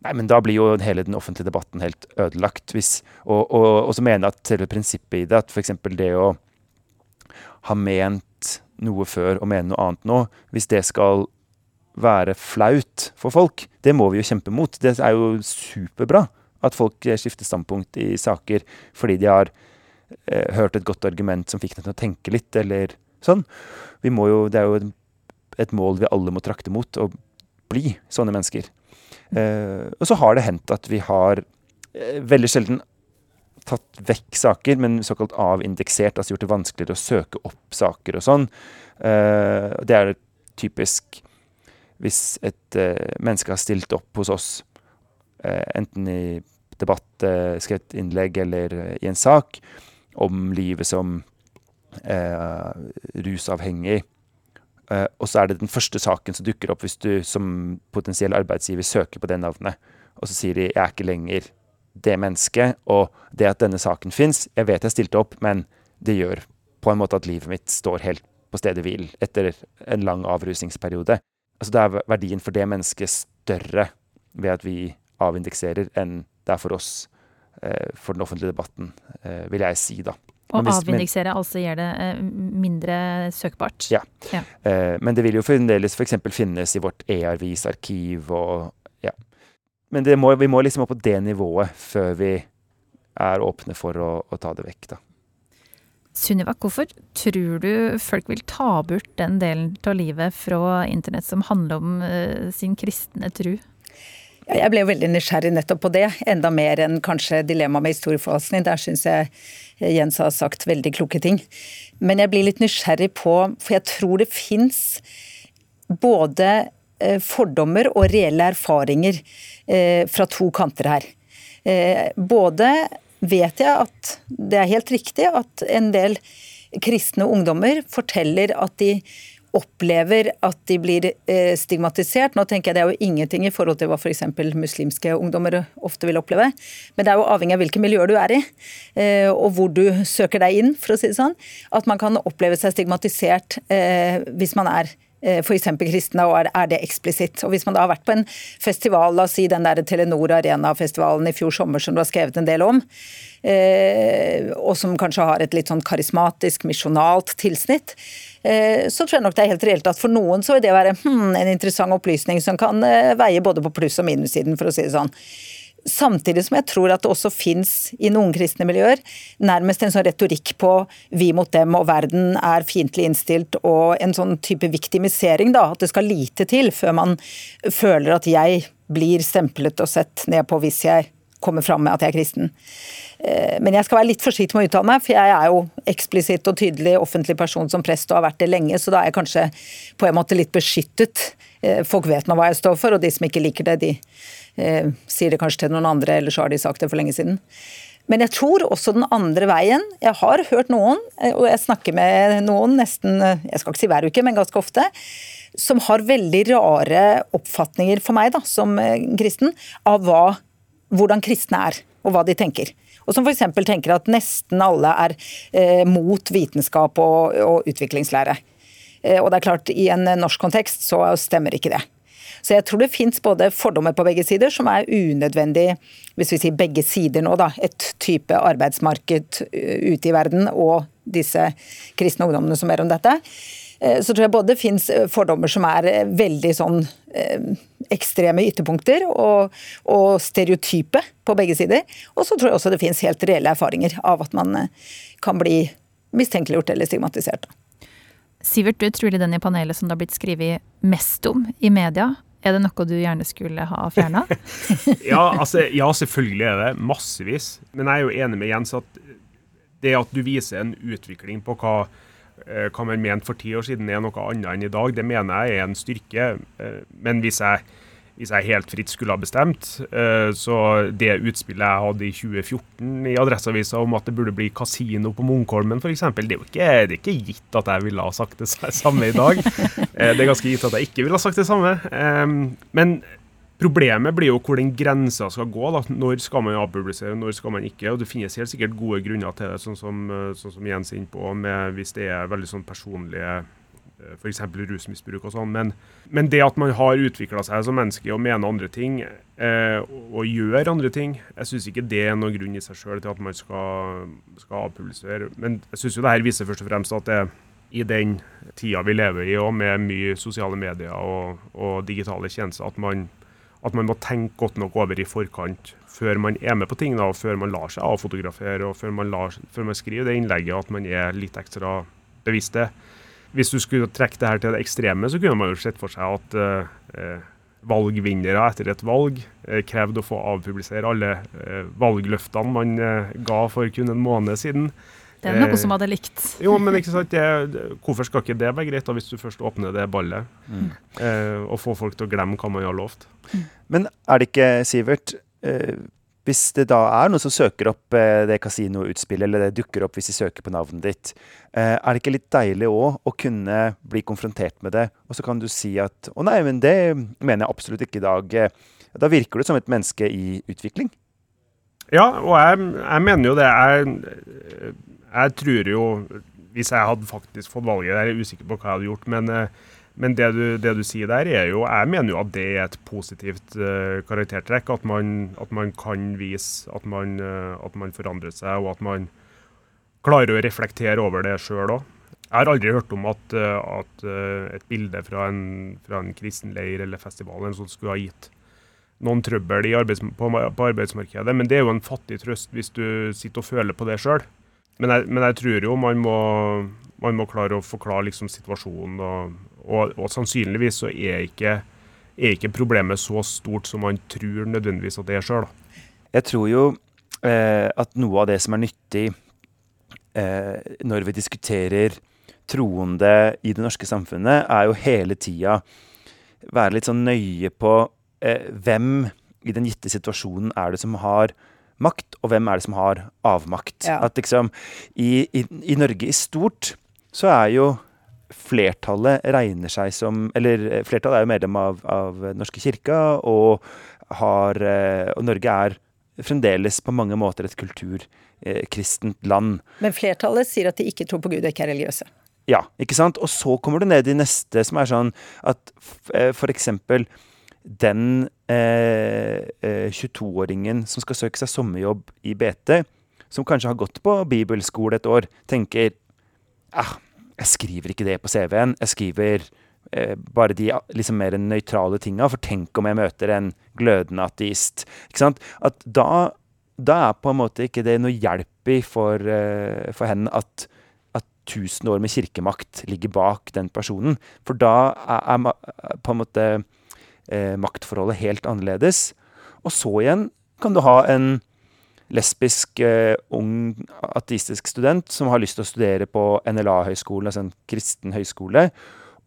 Nei, men da blir jo hele den offentlige debatten helt ødelagt. Hvis, og, og, og, så mener jeg at selve prinsippet i det, at f.eks. det å ha ment noe før og mene noe annet nå, hvis det skal være flaut for folk, det må vi jo kjempe mot. Det er jo superbra at folk skifter standpunkt i saker fordi de har eh, hørt et godt argument som fikk dem til å tenke litt, eller sånn. Jo, det er jo et mål vi alle må trakte mot, å bli sånne mennesker. Eh, og så har det hendt at vi har eh, veldig sjelden tatt vekk saker, men såkalt avindeksert, altså gjort det vanskeligere å søke opp saker og sånn. Eh, det er typisk hvis et menneske har stilt opp hos oss, enten i debatt, skrevet innlegg eller i en sak, om livet som rusavhengig, Eh, og så er det den første saken som dukker opp hvis du som potensiell arbeidsgiver søker på det navnet. Og så sier de 'jeg er ikke lenger det mennesket', og det at denne saken fins Jeg vet jeg stilte opp, men det gjør på en måte at livet mitt står helt på stedet hvil etter en lang avrusningsperiode. Altså da er verdien for det mennesket større ved at vi avindekserer, enn det er for oss eh, for den offentlige debatten, eh, vil jeg si, da. Men- avindeksere altså gjør det eh, mindre søkbart. Ja. Ja. Eh, men det vil jo fremdeles f.eks. finnes i vårt e-avisarkiv og ja. Men det må, vi må liksom opp på det nivået før vi er åpne for å, å ta det vekk, da. Sunniva, hvorfor tror du folk vil ta bort den delen av livet fra internett som handler om eh, sin kristne tru? Jeg ble veldig nysgjerrig nettopp på det, enda mer enn kanskje dilemmaet med historieforvaltning. Der syns jeg Jens har sagt veldig kloke ting. Men jeg blir litt nysgjerrig på, for jeg tror det fins både eh, fordommer og reelle erfaringer eh, fra to kanter her. Eh, Både vet jeg at det er helt riktig at en del kristne ungdommer forteller at de opplever at de blir eh, stigmatisert. Nå tenker jeg Det er jo ingenting i forhold til hva f.eks. muslimske ungdommer ofte vil oppleve. Men det er jo avhengig av hvilke miljøer du er i, eh, og hvor du søker deg inn. for å si det sånn. At man kan oppleve seg stigmatisert eh, hvis man er f.eks. kristne, og er, det eksplisitt. Og Hvis man da har vært på en festival, la oss si den der Telenor Arena-festivalen i fjor sommer som du har skrevet en del om, og som kanskje har et litt sånn karismatisk, misjonalt tilsnitt, så tror jeg nok det er helt reelt at for noen så vil det være hmm, en interessant opplysning som kan eh, veie både på pluss- og minussiden, for å si det sånn. Samtidig som jeg tror at det også fins i noen kristne miljøer nærmest en sånn retorikk på vi mot dem og verden er fiendtlig innstilt, og en sånn type viktimisering, da. At det skal lite til før man føler at jeg blir stemplet og sett ned på hvis jeg kommer fram med at jeg er kristen. Eh, Men jeg skal være litt forsiktig med å uttale meg, for jeg er jo eksplisitt og tydelig offentlig person som prest og har vært det lenge, så da er jeg kanskje på en måte litt beskyttet. Eh, Folk vet nå hva jeg står for, og de som ikke liker det, de eh, sier det kanskje til noen andre, eller så har de sagt det for lenge siden. Men jeg tror også den andre veien. Jeg har hørt noen, og jeg snakker med noen nesten jeg skal ikke si hver uke, men ganske ofte, som har veldig rare oppfatninger for meg da, som kristen av hva, hvordan kristne er, og hva de tenker. Og som f.eks. tenker at nesten alle er eh, mot vitenskap og, og utviklingslære. Eh, og det er klart, i en norsk kontekst så stemmer ikke det. Så jeg tror det fins både fordommer på begge sider, som er unødvendig, hvis vi sier begge sider nå, da. Et type arbeidsmarked uh, ute i verden og disse kristne ungdommene som ber om dette. Eh, Så tror jeg både det fins fordommer som er eh, veldig sånn eh, ekstreme ytterpunkter og, og stereotype på begge sider. Og så tror jeg også det fins helt reelle erfaringer av at man eh, kan bli mistenkeliggjort eller stigmatisert. Sivert, du er trolig den i panelet som det har blitt skrevet mest om i media. Er det noe du gjerne skulle ha fjerna? Ja, altså, ja, selvfølgelig er det massevis. Men jeg er jo enig med Jens at det at du viser en utvikling på hva, eh, hva man mente for ti år siden er noe annet enn i dag, det mener jeg er en styrke. Eh, Men hvis jeg, hvis jeg helt fritt skulle ha bestemt, eh, så det utspillet jeg hadde i 2014 i Adresseavisa om at det burde bli kasino på Munkholmen f.eks., det er ikke, det er ikke gitt at jeg ville ha sagt det samme i dag. Eh, Det er ganske gitt at jeg ikke ville ha sagt det samme. Eh, Men Problemet blir jo hvor den grensa skal gå. da. Når skal man avpublisere, når skal man ikke? og Det finnes helt sikkert gode grunner til det, sånn som, eh, sånn som Jens er inne på, med, hvis det er veldig sånn personlige F.eks. rusmisbruk og sånn. Men, men det at man har utvikla seg som menneske og mener andre ting, eh, og gjør andre ting, jeg syns ikke det er noen grunn i seg sjøl til at man skal, skal avpublisere. Men jeg syns jo det her viser først og fremst at det i den tida vi lever i, og med mye sosiale medier og, og digitale tjenester, at man, at man må tenke godt nok over i forkant før man er med på ting, da, før man lar seg avfotografere og før man, lar, før man skriver det innlegget, at man er litt ekstra bevisst det. Hvis du skulle trekke det her til det ekstreme, så kunne man jo sett for seg at eh, valgvinnere etter et valg eh, krevde å få avpublisere alle eh, valgløftene man eh, ga for kun en måned siden. Det er noe som hadde likt. Jo, men ikke sant, det, det, hvorfor skal ikke det være greit da, hvis du først åpner det ballet? Eh, og får folk til å glemme hva man har lovt? Men er det ikke, Sivert, eh, hvis det da er noen som søker opp eh, det kasinoutspillet, eller det dukker opp hvis de søker på navnet ditt, eh, er det ikke litt deilig òg å kunne bli konfrontert med det? Og så kan du si at 'Å nei, men det mener jeg absolutt ikke i dag'. Da virker du som et menneske i utvikling. Ja, og jeg, jeg mener jo det. Jeg, jeg tror jo Hvis jeg hadde faktisk fått valget, jeg er usikker på hva jeg hadde gjort, men eh, men det du, det du, sier der, er jo Jeg mener jo at det er et positivt uh, karaktertrekk. At man, at man, kan vise at man, uh, at man, forandrer seg, og at man klarer å reflektere over det sjøl òg. Jeg har aldri hørt om at, uh, at et bilde fra en, fra en kristen leir eller festival eller sånt skulle ha gitt noen trøbbel arbeids, på, på, arbeidsmarkedet. Men det er jo en fattig trøst hvis du sitter og føler på det sjøl. Men, men, jeg tror jo man må, man må klare å forklare liksom situasjonen og, og, og sannsynligvis så er ikke, er ikke, problemet så stort som man tror nødvendigvis at det er sjøl. Jeg tror jo eh, at noe av det som er nyttig eh, når vi diskuterer troende i det norske samfunnet, er jo hele tida være litt sånn nøye på eh, hvem i den gitte situasjonen er det som har makt, og hvem er det som har avmakt. Ja. At liksom i, i, i Norge i stort så er jo flertallet regner seg som Eller eh, flertallet er jo medlem av, av Norske kirka, og, har, eh, og Norge er fremdeles på mange måter et kulturkristent eh, land. Men flertallet sier at de ikke tror på Gud og ikke er religiøse. Ja, ikke sant? Og så kommer du ned i neste, som er sånn at for eksempel den eh, 22-åringen som skal søke seg sommerjobb i BT, som kanskje har gått på bibelskole et år, tenker ah, jeg skriver ikke det på CV-en. Jeg skriver eh, bare de liksom mer nøytrale tinga. For tenk om jeg møter en glødende ateist. Ikke sant? At da, da er på en måte ikke det noe hjelp i for, eh, for henne at, tusen år med kirkemakt ligger bak den personen. For da er, er på en måte eh, maktforholdet helt annerledes. Og så igjen kan du ha en lesbisk, eh, ung ateistisk student som har lyst til å studere på NLA-høyskolen, altså en kristen høyskole,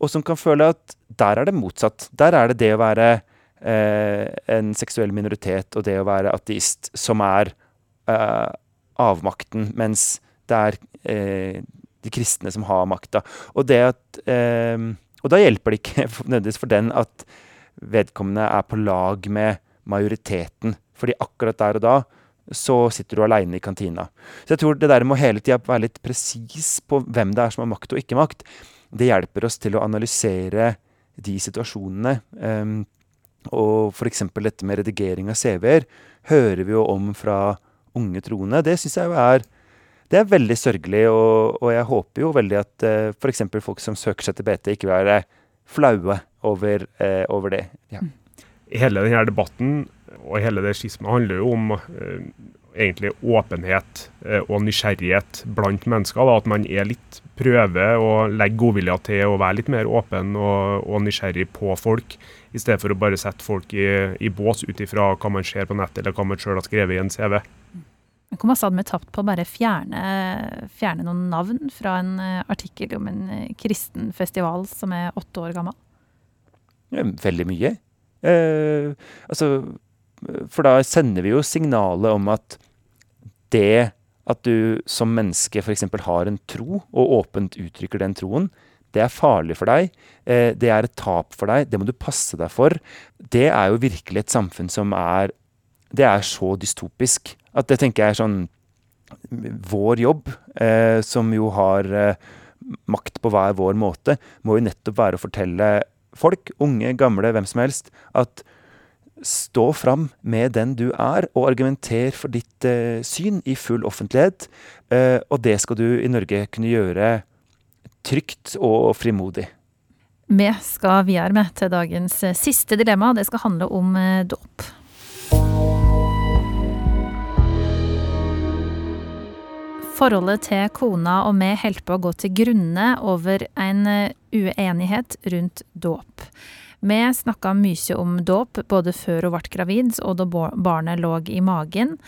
og som kan føle at der er det motsatt. Der er det det å være eh, en seksuell minoritet og det å være ateist som er uh, avmakten, mens det er de kristne som har makta. Og eh, Og da hjelper det ikke nødvendigvis for den at vedkommende er på lag med majoriteten. Fordi akkurat der og da så sitter du aleine i kantina. Så jeg tror det der med å hele tida være litt presis på hvem det er som har makt og ikke makt, det hjelper oss til å analysere de situasjonene. Um, og f.eks. dette med redigering av CV-er hører vi jo om fra unge troende. Det syns jeg jo er det er veldig sørgelig, og, og jeg håper jo veldig at uh, eh, f.eks. folk som søker seg til BT, ikke vil være flaue over, eh, over det. Ja. Hele denne debatten og hele det skismet handler jo om eh, egentlig åpenhet eh, og nysgjerrighet blant mennesker. Da, at man er litt prøver å legge godvilja til å være litt mer åpen og, og nysgjerrig på folk, i stedet for å bare sette folk i, i bås ut ifra hva man ser på nettet eller hva man sjøl har skrevet i en CV. Hvor masse hadde vi tapt på å bare fjerne, fjerne, noen navn fra en eh, artikkel om en kristen festival som er åtte år gammel? Veldig mye. Eh, altså for da sender vi jo signalet om at det at du som menneske f.eks. har en tro, og åpent uttrykker den troen, det er farlig for deg. Eh, det er et tap for deg. Det må du passe deg for. Det er jo virkelig et samfunn som er Det er så dystopisk at det tenker jeg er sånn Vår jobb, eh, som jo har eh, makt på hver vår måte, må jo nettopp være å fortelle folk, unge, gamle, hvem som helst, at Stå fram med den du er, og argumenter for ditt eh, syn i full offentlighet. Eh, og det skal du i Norge kunne gjøre trygt og frimodig. Vi skal videre med til dagens eh, siste dilemma. Det skal handle om eh, dåp. Forholdet til kona og meg holder på å gå til grunne over en eh, uenighet rundt dåp. Vi snakka mye om dåp både før hun ble gravid og da barnet lå i magen.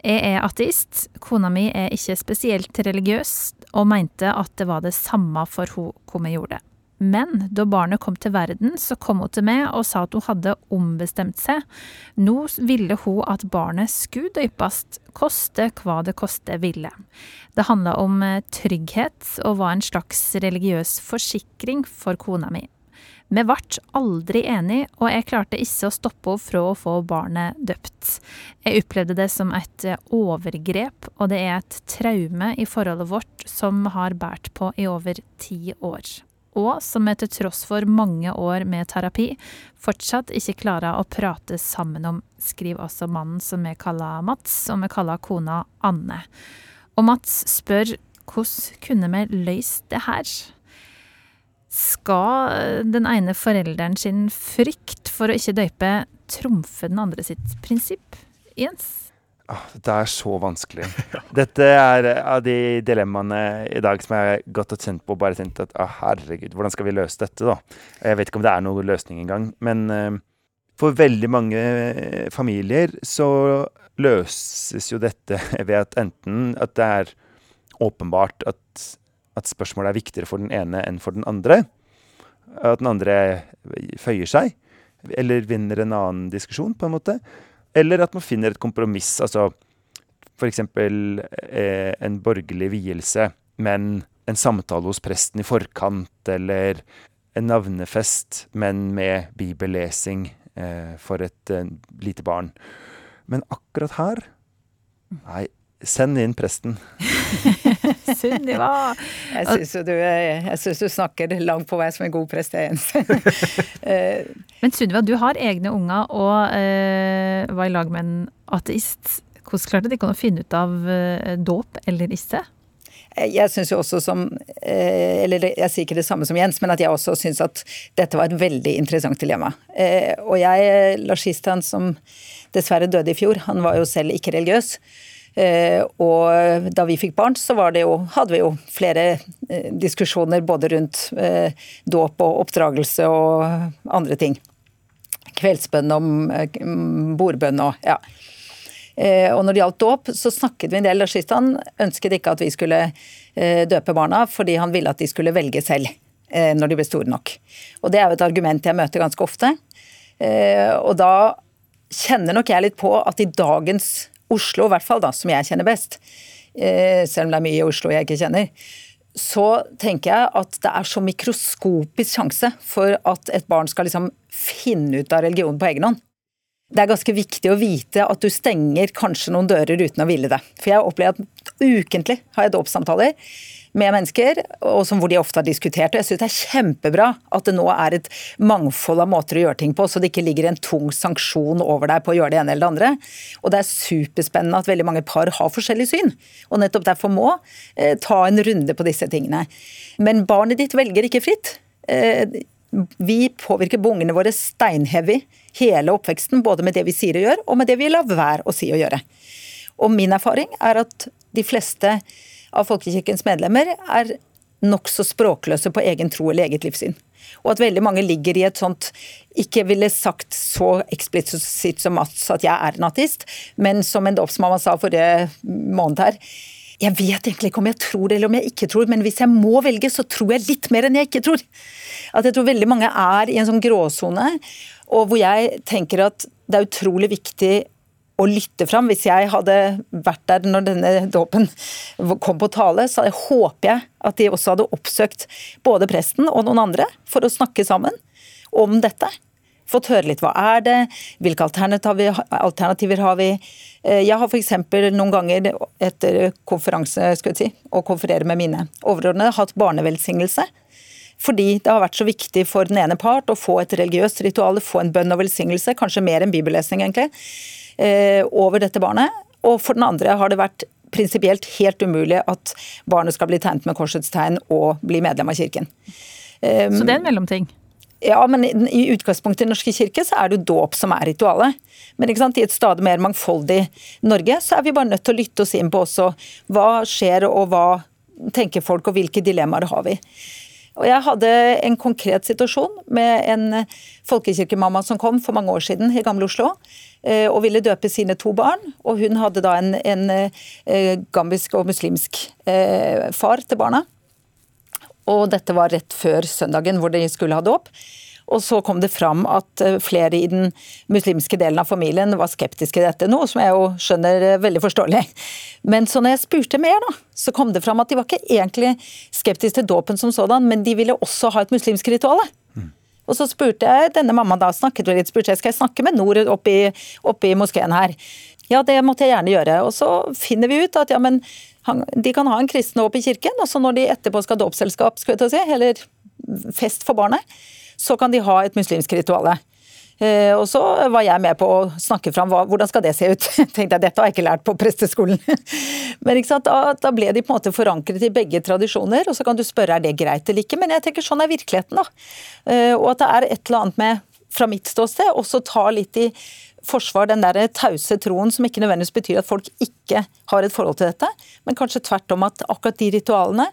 Jeg er ateist. Kona mi er ikke spesielt religiøs, og mente at det var det samme for hun hvor vi gjorde det. Men da barnet kom til verden, så kom hun til meg og sa at hun hadde ombestemt seg. Nå ville hun at barnet skulle døypast, koste hva det koste ville. Det handla om eh, trygghet og var en slags religiøs forsikring for kona mi. Vi ble aldri enige, og jeg klarte ikke å stoppe henne fra å få barnet døpt. Jeg opplevde det som et eh, overgrep, og det er et traume i forholdet vårt som har båret på i over ti år og som jeg til tross for mange år med terapi fortsatt ikke klarer å prate sammen om, skriver også mannen som vi kaller Mats, og vi kaller kona Anne. Og Mats spør hvordan kunne vi løst det her? Skal den ene forelderen sin frykt for å ikke døype trumfe den andre sitt prinsipp? Jens? Ah, det er så vanskelig. Dette er av de dilemmaene i dag som jeg har gått og kjent på og bare tenkt at ah, herregud, hvordan skal vi løse dette, da? Jeg vet ikke om det er noen løsning engang. Men uh, for veldig mange familier så løses jo dette ved at enten at det er åpenbart at, at spørsmålet er viktigere for den ene enn for den andre. At den andre føyer seg. Eller vinner en annen diskusjon, på en måte. Eller at man finner et kompromiss. Altså f.eks. Eh, en borgerlig vielse, men en samtale hos presten i forkant, eller en navnefest, men med bibellesing eh, for et eh, lite barn. Men akkurat her Nei, send inn presten. Sunniva! jeg syns du, du, snakker langt på vei som en god prest, Jens. Eh, men Sunniva, du har egne unger og eh, var i lag med en ateist. Hvordan klarte de å finne ut av eh, dåp eller ikke? Eh, jeg syns jo også som Eller jeg sier ikke det samme som Jens, men at jeg også syns at dette var et veldig interessant dilemma. Og jeg, Lars Istan, som dessverre døde i fjor, han var jo selv ikke religiøs. Eh, og da vi fikk barn, så jo, hadde vi jo flere eh, diskusjoner både rundt eh, dåp og oppdragelse og andre ting. Kveldsbønn om bordbønn og ja. Og når det gjaldt dåp, så snakket vi en del. Shistan ønsket ikke at vi skulle døpe barna, fordi han ville at de skulle velge selv når de ble store nok. Og det er jo et argument jeg møter ganske ofte. Og da kjenner nok jeg litt på at i dagens Oslo, i hvert fall, da, som jeg kjenner best, eh, selv om det er mye i Oslo jeg ikke kjenner, så tenker jeg at det er så mikroskopisk sjanse for at et barn skal liksom finne ut av religion på egen hånd. Det er ganske viktig å vite at du stenger kanskje noen dører uten å ville det. For jeg opplever at ukentlig har jeg dåpssamtaler med mennesker, og som hvor de ofte har diskutert. Og jeg syns det er kjempebra at det nå er et mangfold av måter å gjøre ting på, så det ikke ligger en tung sanksjon over deg på å gjøre det ene eller det andre. Og det er superspennende at veldig mange par har forskjellig syn, og nettopp derfor må eh, ta en runde på disse tingene. Men barnet ditt velger ikke fritt. Eh, vi påvirker bungene våre steinheavy hele oppveksten, både med det vi sier og gjør, og med det vi lar være å si og gjøre. Og min erfaring er at de fleste av folkekirkens medlemmer er nokså språkløse på egen tro eller eget livssyn. Og at veldig mange ligger i et sånt Ikke ville sagt så eksplisitt som Mats at jeg er en ateist, men som en dåpsmamma sa forrige måned her. Jeg vet egentlig ikke om jeg tror eller om jeg ikke tror, men hvis jeg må velge, så tror jeg litt mer enn jeg ikke tror. At jeg tror veldig mange er i en sånn gråsone, og hvor jeg tenker at det er utrolig viktig å lytte fram. Hvis jeg hadde vært der når denne dåpen kom på tale, så håper jeg at de også hadde oppsøkt både presten og noen andre for å snakke sammen om dette. Fått høre litt hva er det, hvilke alternativer, har vi. Eh, jeg har f.eks. noen ganger etter konferanse skal jeg si, å konferere med mine overordnede hatt barnevelsignelse. Fordi det har vært så viktig for den ene part å få et religiøst ritual, få en bønn og velsignelse, kanskje mer enn bibellesning egentlig over dette barnet. Og for den andre har det vært prinsipielt helt umulig at barnet skal bli tegnet med korsets tegn og bli medlem av kirken. Så det er en mellomting? Ja, men i utgangspunktet i Den norske kirke så er det jo dåp som er ritualet. Men i et stadig mer mangfoldig Norge så er vi bare nødt til å lytte oss inn på også hva skjer og hva tenker folk og hvilke dilemmaer har vi. Og jeg hadde en konkret situasjon med en folkekirkemamma som kom for mange år siden i Gamle Oslo eh, og ville døpe sine to barn. Og hun hadde da en, en eh, gambisk og muslimsk eh, far til barna. Og dette var rett før søndagen hvor de skulle ha dåp. Og så kom det fram at eh, flere i den muslimske delen av familien var skeptiske til dette, noe som jeg jo skjønner eh, veldig forståelig. Men så når jeg spurte mer, da, så kom det fram at de var ikke egentlig skeptiske til dåpen som sådan, men de ville også ha et muslimsk ritual. Og så spurte jeg denne mammaen da, snakket litt, spurte jeg skal jeg snakke med Nord oppe i, oppe i moskeen her. Ja, det måtte jeg gjerne gjøre. Og så finner vi ut at ja, men de kan ha en kristen opp i kirken, og så når de etterpå skal ha dåpsselskap, eller fest for barnet, så kan de ha et muslimsk ritual. Eh, og så var jeg med på å snakke fram hva, hvordan skal det se ut. tenkte jeg, Dette har jeg ikke lært på presteskolen. Men da, da, ble de på en måte forankret i begge tradisjoner. Og så kan du spørre er det greit eller ikke, men jeg tenker sånn er virkeligheten. da. Eh, og at det er et eller annet med, fra mitt ståsted, også ta litt i forsvar den der tause troen som ikke nødvendigvis betyr at folk ikke har et forhold til dette, men kanskje tvert om at akkurat de ritualene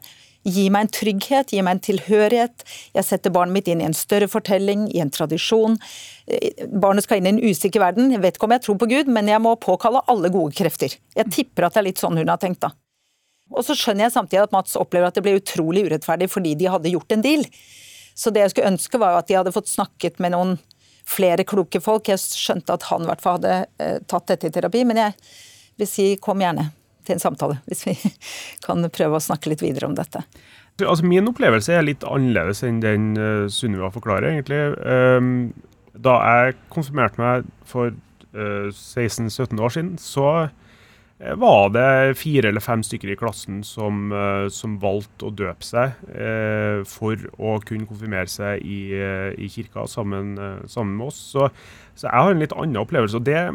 Gi meg en trygghet, gi meg en tilhørighet. Jeg setter barnet mitt inn i en større fortelling, i en tradisjon. Eh, barnet skal inn i en usikker verden. Jeg vet ikke om jeg tror på Gud, men jeg må påkalle alle gode krefter. Jeg tipper at det er litt sånn hun har tenkt, da. Og så skjønner jeg samtidig at Mats opplever at det ble utrolig urettferdig fordi de hadde gjort en deal. Så det jeg skulle ønske var at de hadde fått snakket med noen flere kloke folk. Jeg skjønte at han i hvert fall hadde eh, tatt dette i terapi, men jeg vil si kom gjerne til en samtale, hvis vi kan prøve å snakke litt videre om dette. Altså, min opplevelse er litt annerledes enn den uh, Sunniva forklarer, egentlig. Um, da jeg konfirmerte meg for uh, eh, 16-17 år siden, så uh, var det fire eller fem stykker i klassen som, uh, som valgte å døpe seg for å kunne konfirmere seg i, i kirka sammen, sammen, med oss. Så, så, jeg har en litt annen opplevelse. og det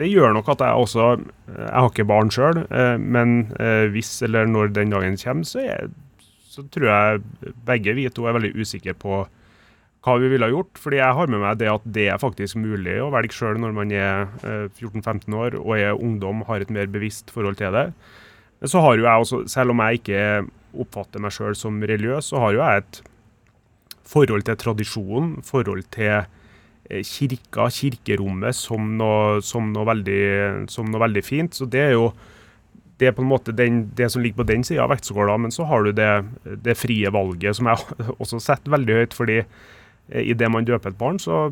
det gjør nok at jeg også Jeg har ikke barn sjøl, eh, men eh, hvis eller når den dagen kommer, så, er, så tror jeg begge vi to er veldig usikre på hva vi ville ha gjort. Fordi jeg har med meg det at det er faktisk mulig å velge sjøl når man er 14-15 eh, år og er ungdom, har et mer bevisst forhold til det. Så har jo jeg også, selv om jeg ikke oppfatter meg sjøl som religiøs, så har jo jeg et forhold til tradisjon, forhold til kirka, kirkerommet, som noe, som noe, veldig, som noe veldig, fint. Så det er jo det er på en måte den, det som ligger på den sida av vektskåla. Men så har du det, det, frie valget, som jeg også setter veldig høyt. fordi i idet man døper et barn, så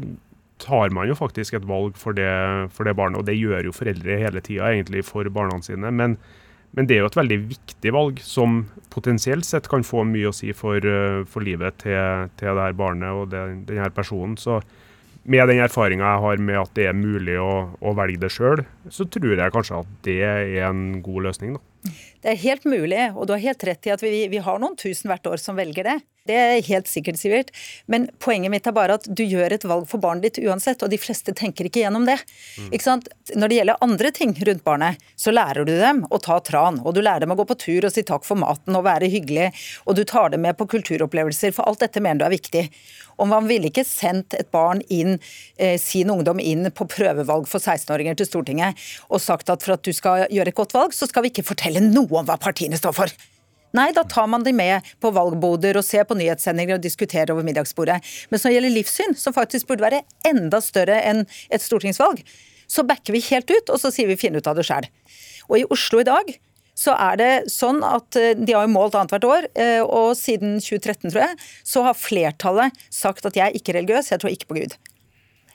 tar man jo faktisk et valg for det, for det barnet. Og det gjør jo foreldre hele tida egentlig for barna sine. Men, men, det er jo et veldig viktig valg som potensielt sett kan få mye å si for, eh, for livet til, til det her barnet og den, denne personen. Så med den erfaringa jeg har med at det er mulig å, å velge det sjøl, så tror jeg kanskje at det er en god løsning. Da. Det er helt mulig, og du har helt rett i at vi, vi har noen tusen hvert år som velger det. Det er helt sikkert, Sivert. Men poenget mitt er bare at du gjør et valg for barnet ditt uansett, og de fleste tenker ikke gjennom det. Mm. Ikke sant? Når det gjelder andre ting rundt barnet, så lærer du dem å ta tran, og du lærer dem å gå på tur og si takk for maten og være hyggelig, og du tar dem med på kulturopplevelser, for alt dette mener du er viktig. Og man ville ikke sendt et barn inn, eh, sin ungdom inn på prøvevalg for 16-åringer til Stortinget og sagt at for at du skal gjøre et godt valg, så skal vi ikke fortelle noe om hva partiene står for. Nei, da tar man de med på valgboder og ser på nyhetssendinger og diskuterer over middagsbordet. Men det gjelder livssyn, som faktisk burde være enda større enn et stortingsvalg, så backer vi helt ut, og så sier vi finn ut av det sjæl. Og i Oslo i dag så er det sånn at eh, de har jo målt annethvert år, eh, og siden 2013, tror jeg, så har flertallet sagt at jeg er ikke religiøs, jeg tror ikke på Gud.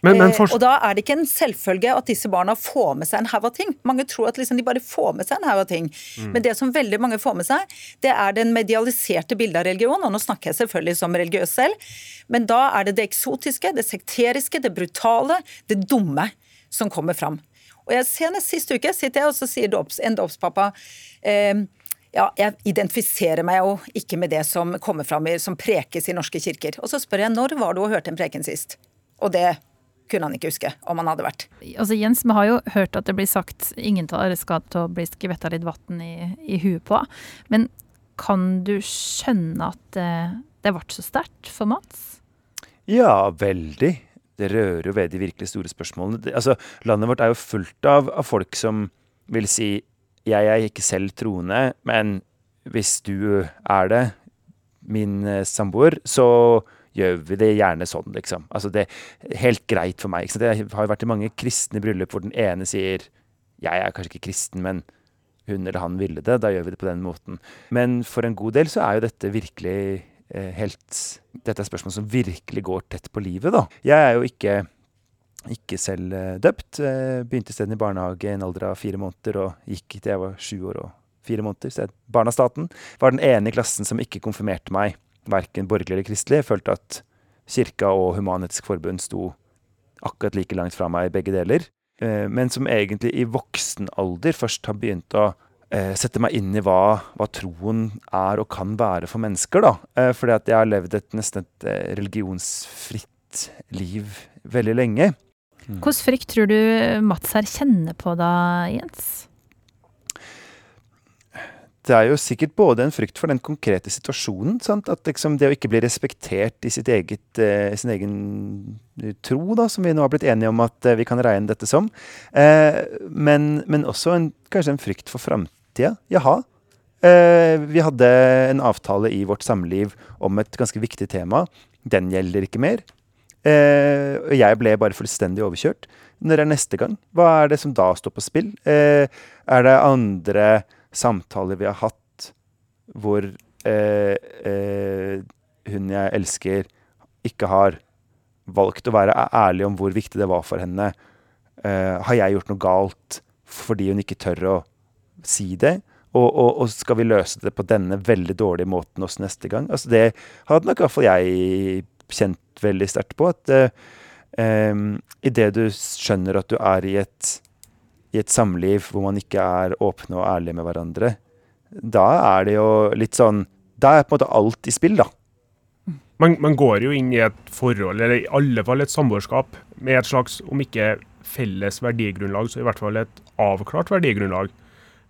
Men, men for... eh, og da er det ikke en selvfølge at disse barna får med seg en haug av ting. Mange tror at liksom de bare får med seg en haug av ting. Mm. Men det som veldig mange får med seg, det er den medialiserte bildet av religion. Og nå snakker jeg selvfølgelig som religiøs selv, men da er det det eksotiske, det sekteriske, det brutale, det dumme som kommer fram. Og jeg Senest sist uke sitter jeg og så sier dops, en dåpspappa eh, ja, jeg identifiserer meg jo ikke med det som kommer fram i, som prekes i norske kirker. Og så spør jeg når var du og hørte en preken sist? Og det kunne han ikke huske om han hadde vært. Altså Jens, vi har jo hørt at det blir sagt ingen tar skal til å bli skvetta litt vann i, i huet på. Men kan du skjønne at det, det ble så sterkt for Mats? Ja, veldig det rører jo ved de virkelig store spørsmålene. Det, altså, landet vårt er jo fullt av, av, folk som vil si jeg er ikke selv troende, men hvis du er det, min eh, samboer, så gjør vi det gjerne sånn, liksom. Altså, det er helt greit for meg. Det har jo vært i mange kristne bryllup hvor den ene sier jeg er kanskje ikke kristen, men hun eller han ville det, da gjør vi det på den måten. Men for en god del så er jo dette virkelig helt Dette er spørsmål som virkelig går tett på livet, da. Jeg er jo ikke, ikke selv eh, døpt. Eh, begynte isteden i barnehage i en alder av fire måneder og gikk til jeg var sju år og fire måneder. Så jeg, barnastaten var den ene i klassen som ikke konfirmerte meg, verken borgerlig eller kristelig. Jeg følte at kirka og Human-Etisk Forbund sto akkurat like langt fra meg i begge deler. Eh, men som egentlig i voksen alder først har begynt å eh, sette meg inn i hva, hva, troen er og kan være for mennesker. da. Eh, fordi at jeg har levd et nesten et religionsfritt liv veldig lenge. Mm. Hvilken frykt tror du Mats her kjenner på da, Jens? det er jo sikkert både en frykt for den konkrete situasjonen. Sant? At liksom det å ikke bli respektert i sitt eget, eh, sin egen eh, tro, da, som vi nå har blitt enige om at eh, vi kan regne dette som. Eh, men, men, også en, kanskje en frykt for framtida. Jaha. Eh, vi hadde en avtale i vårt samliv om et ganske viktig tema. Den gjelder ikke mer. Eh, og jeg ble bare fullstendig overkjørt. Når er neste gang? Hva er det som da står på spill? er det andre samtaler vi har hatt hvor eh, eh, hun jeg elsker, ikke har valgt å være ærlig om hvor viktig det var for henne. Eh, har jeg gjort noe galt fordi hun ikke tør å si det? Og, og, og, skal vi løse det på denne veldig dårlige måten også neste gang? Altså det hadde nok i hvert fall jeg kjent veldig sterkt på. At uh, um, idet du skjønner at du er i et i et samliv hvor man ikke er åpne og ærlige med hverandre, da er det jo litt sånn Da er på en måte alt i spill, da. Man, man går jo inn i et forhold, eller i alle fall et samboerskap, med et slags, om ikke felles verdigrunnlag, så i hvert fall et avklart verdigrunnlag.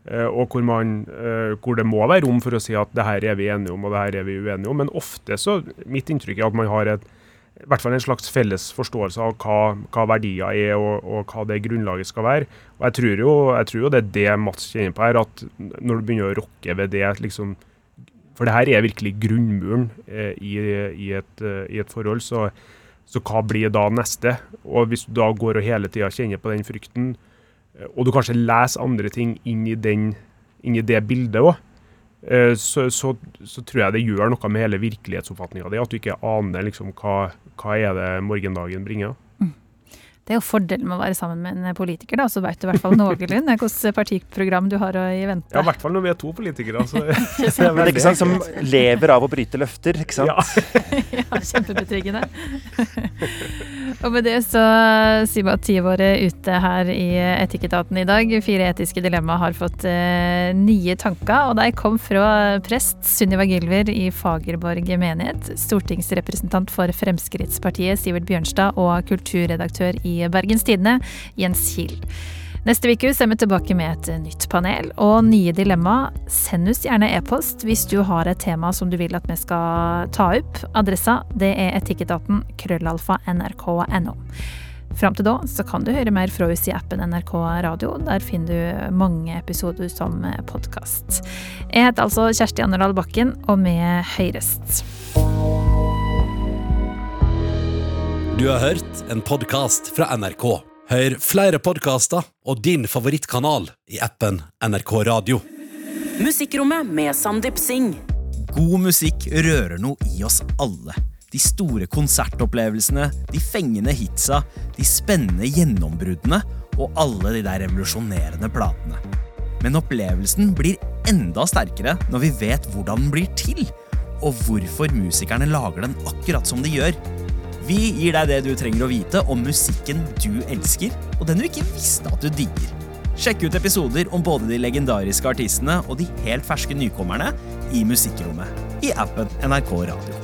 Uh, og hvor, man, uh, hvor, det må være rom for å si at det her er vi enige om, og det her er vi uenige om. Men ofte så Mitt inntrykk er at man har et i hvert fall en slags felles forståelse av hva, hva verdier er, og, og, hva det grunnlaget skal være. Og jeg tror, jo, jeg tror jo det er det Mats kjenner på her, at når du begynner å rokke ved det liksom, For det her er virkelig grunnmuren eh, i, i, et, eh, i, et, forhold. Så, så, hva blir da neste? Og hvis du da går og hele tida kjenner på den frykten, eh, og du kanskje leser andre ting inn i, den, inn i det bildet òg, Eh, så, så, så, tror jeg det gjør noe med hele virkelighetsoppfatninga di, at du ikke aner liksom hva, hva er det morgendagen bringer. Det er jo fordelen med å være sammen med en politiker, da, så veit du i hvert fall noenlunde hvilket partiprogram du har i vente. Ja, i hvert fall når vi er to politikere. men det er ikke sant, Som lever av å bryte løfter, ikke sant? Ja, ja kjempebetryggende. Og med det så sier vi at tida vår ute her i Etikketaten i dag. Fire etiske dilemma har fått eh, nye tanker, og de kom fra prest Sunniva Gilver i Fagerborg menighet, stortingsrepresentant for Fremskrittspartiet Sivert Bjørnstad og kulturredaktør i Bergens Tidende, Jens Kiel. Neste uke er vi tilbake med et nytt panel og nye dilemma. Send oss gjerne e-post hvis du har et tema som du vil at vi skal ta opp. Adressa det er etikketaten krøllalfa nrk.no. Fram til da så kan du høre mer fra oss i appen NRK Radio. Der finner du mange episoder som podkast. Jeg heter altså Kjersti Anderdal Bakken, og vi høyrest. Du har hørt en podkast fra NRK. Hør flere podkaster og din favorittkanal i appen NRK Radio. Musikkrommet med Sandeep Singh. God musikk rører noe i oss alle. De store konsertopplevelsene, de fengende hitsa, de spennende gjennombruddene og alle de der revolusjonerende platene. Men opplevelsen blir enda sterkere når vi vet hvordan den blir til, og hvorfor musikerne lager den akkurat som de gjør. Vi gir deg det du trenger å vite om musikken du elsker, og den du ikke visste at du digger. Sjekk ut episoder om både de legendariske artistene og de helt ferske nykommerne i Musikkrommet i appen NRK Radio.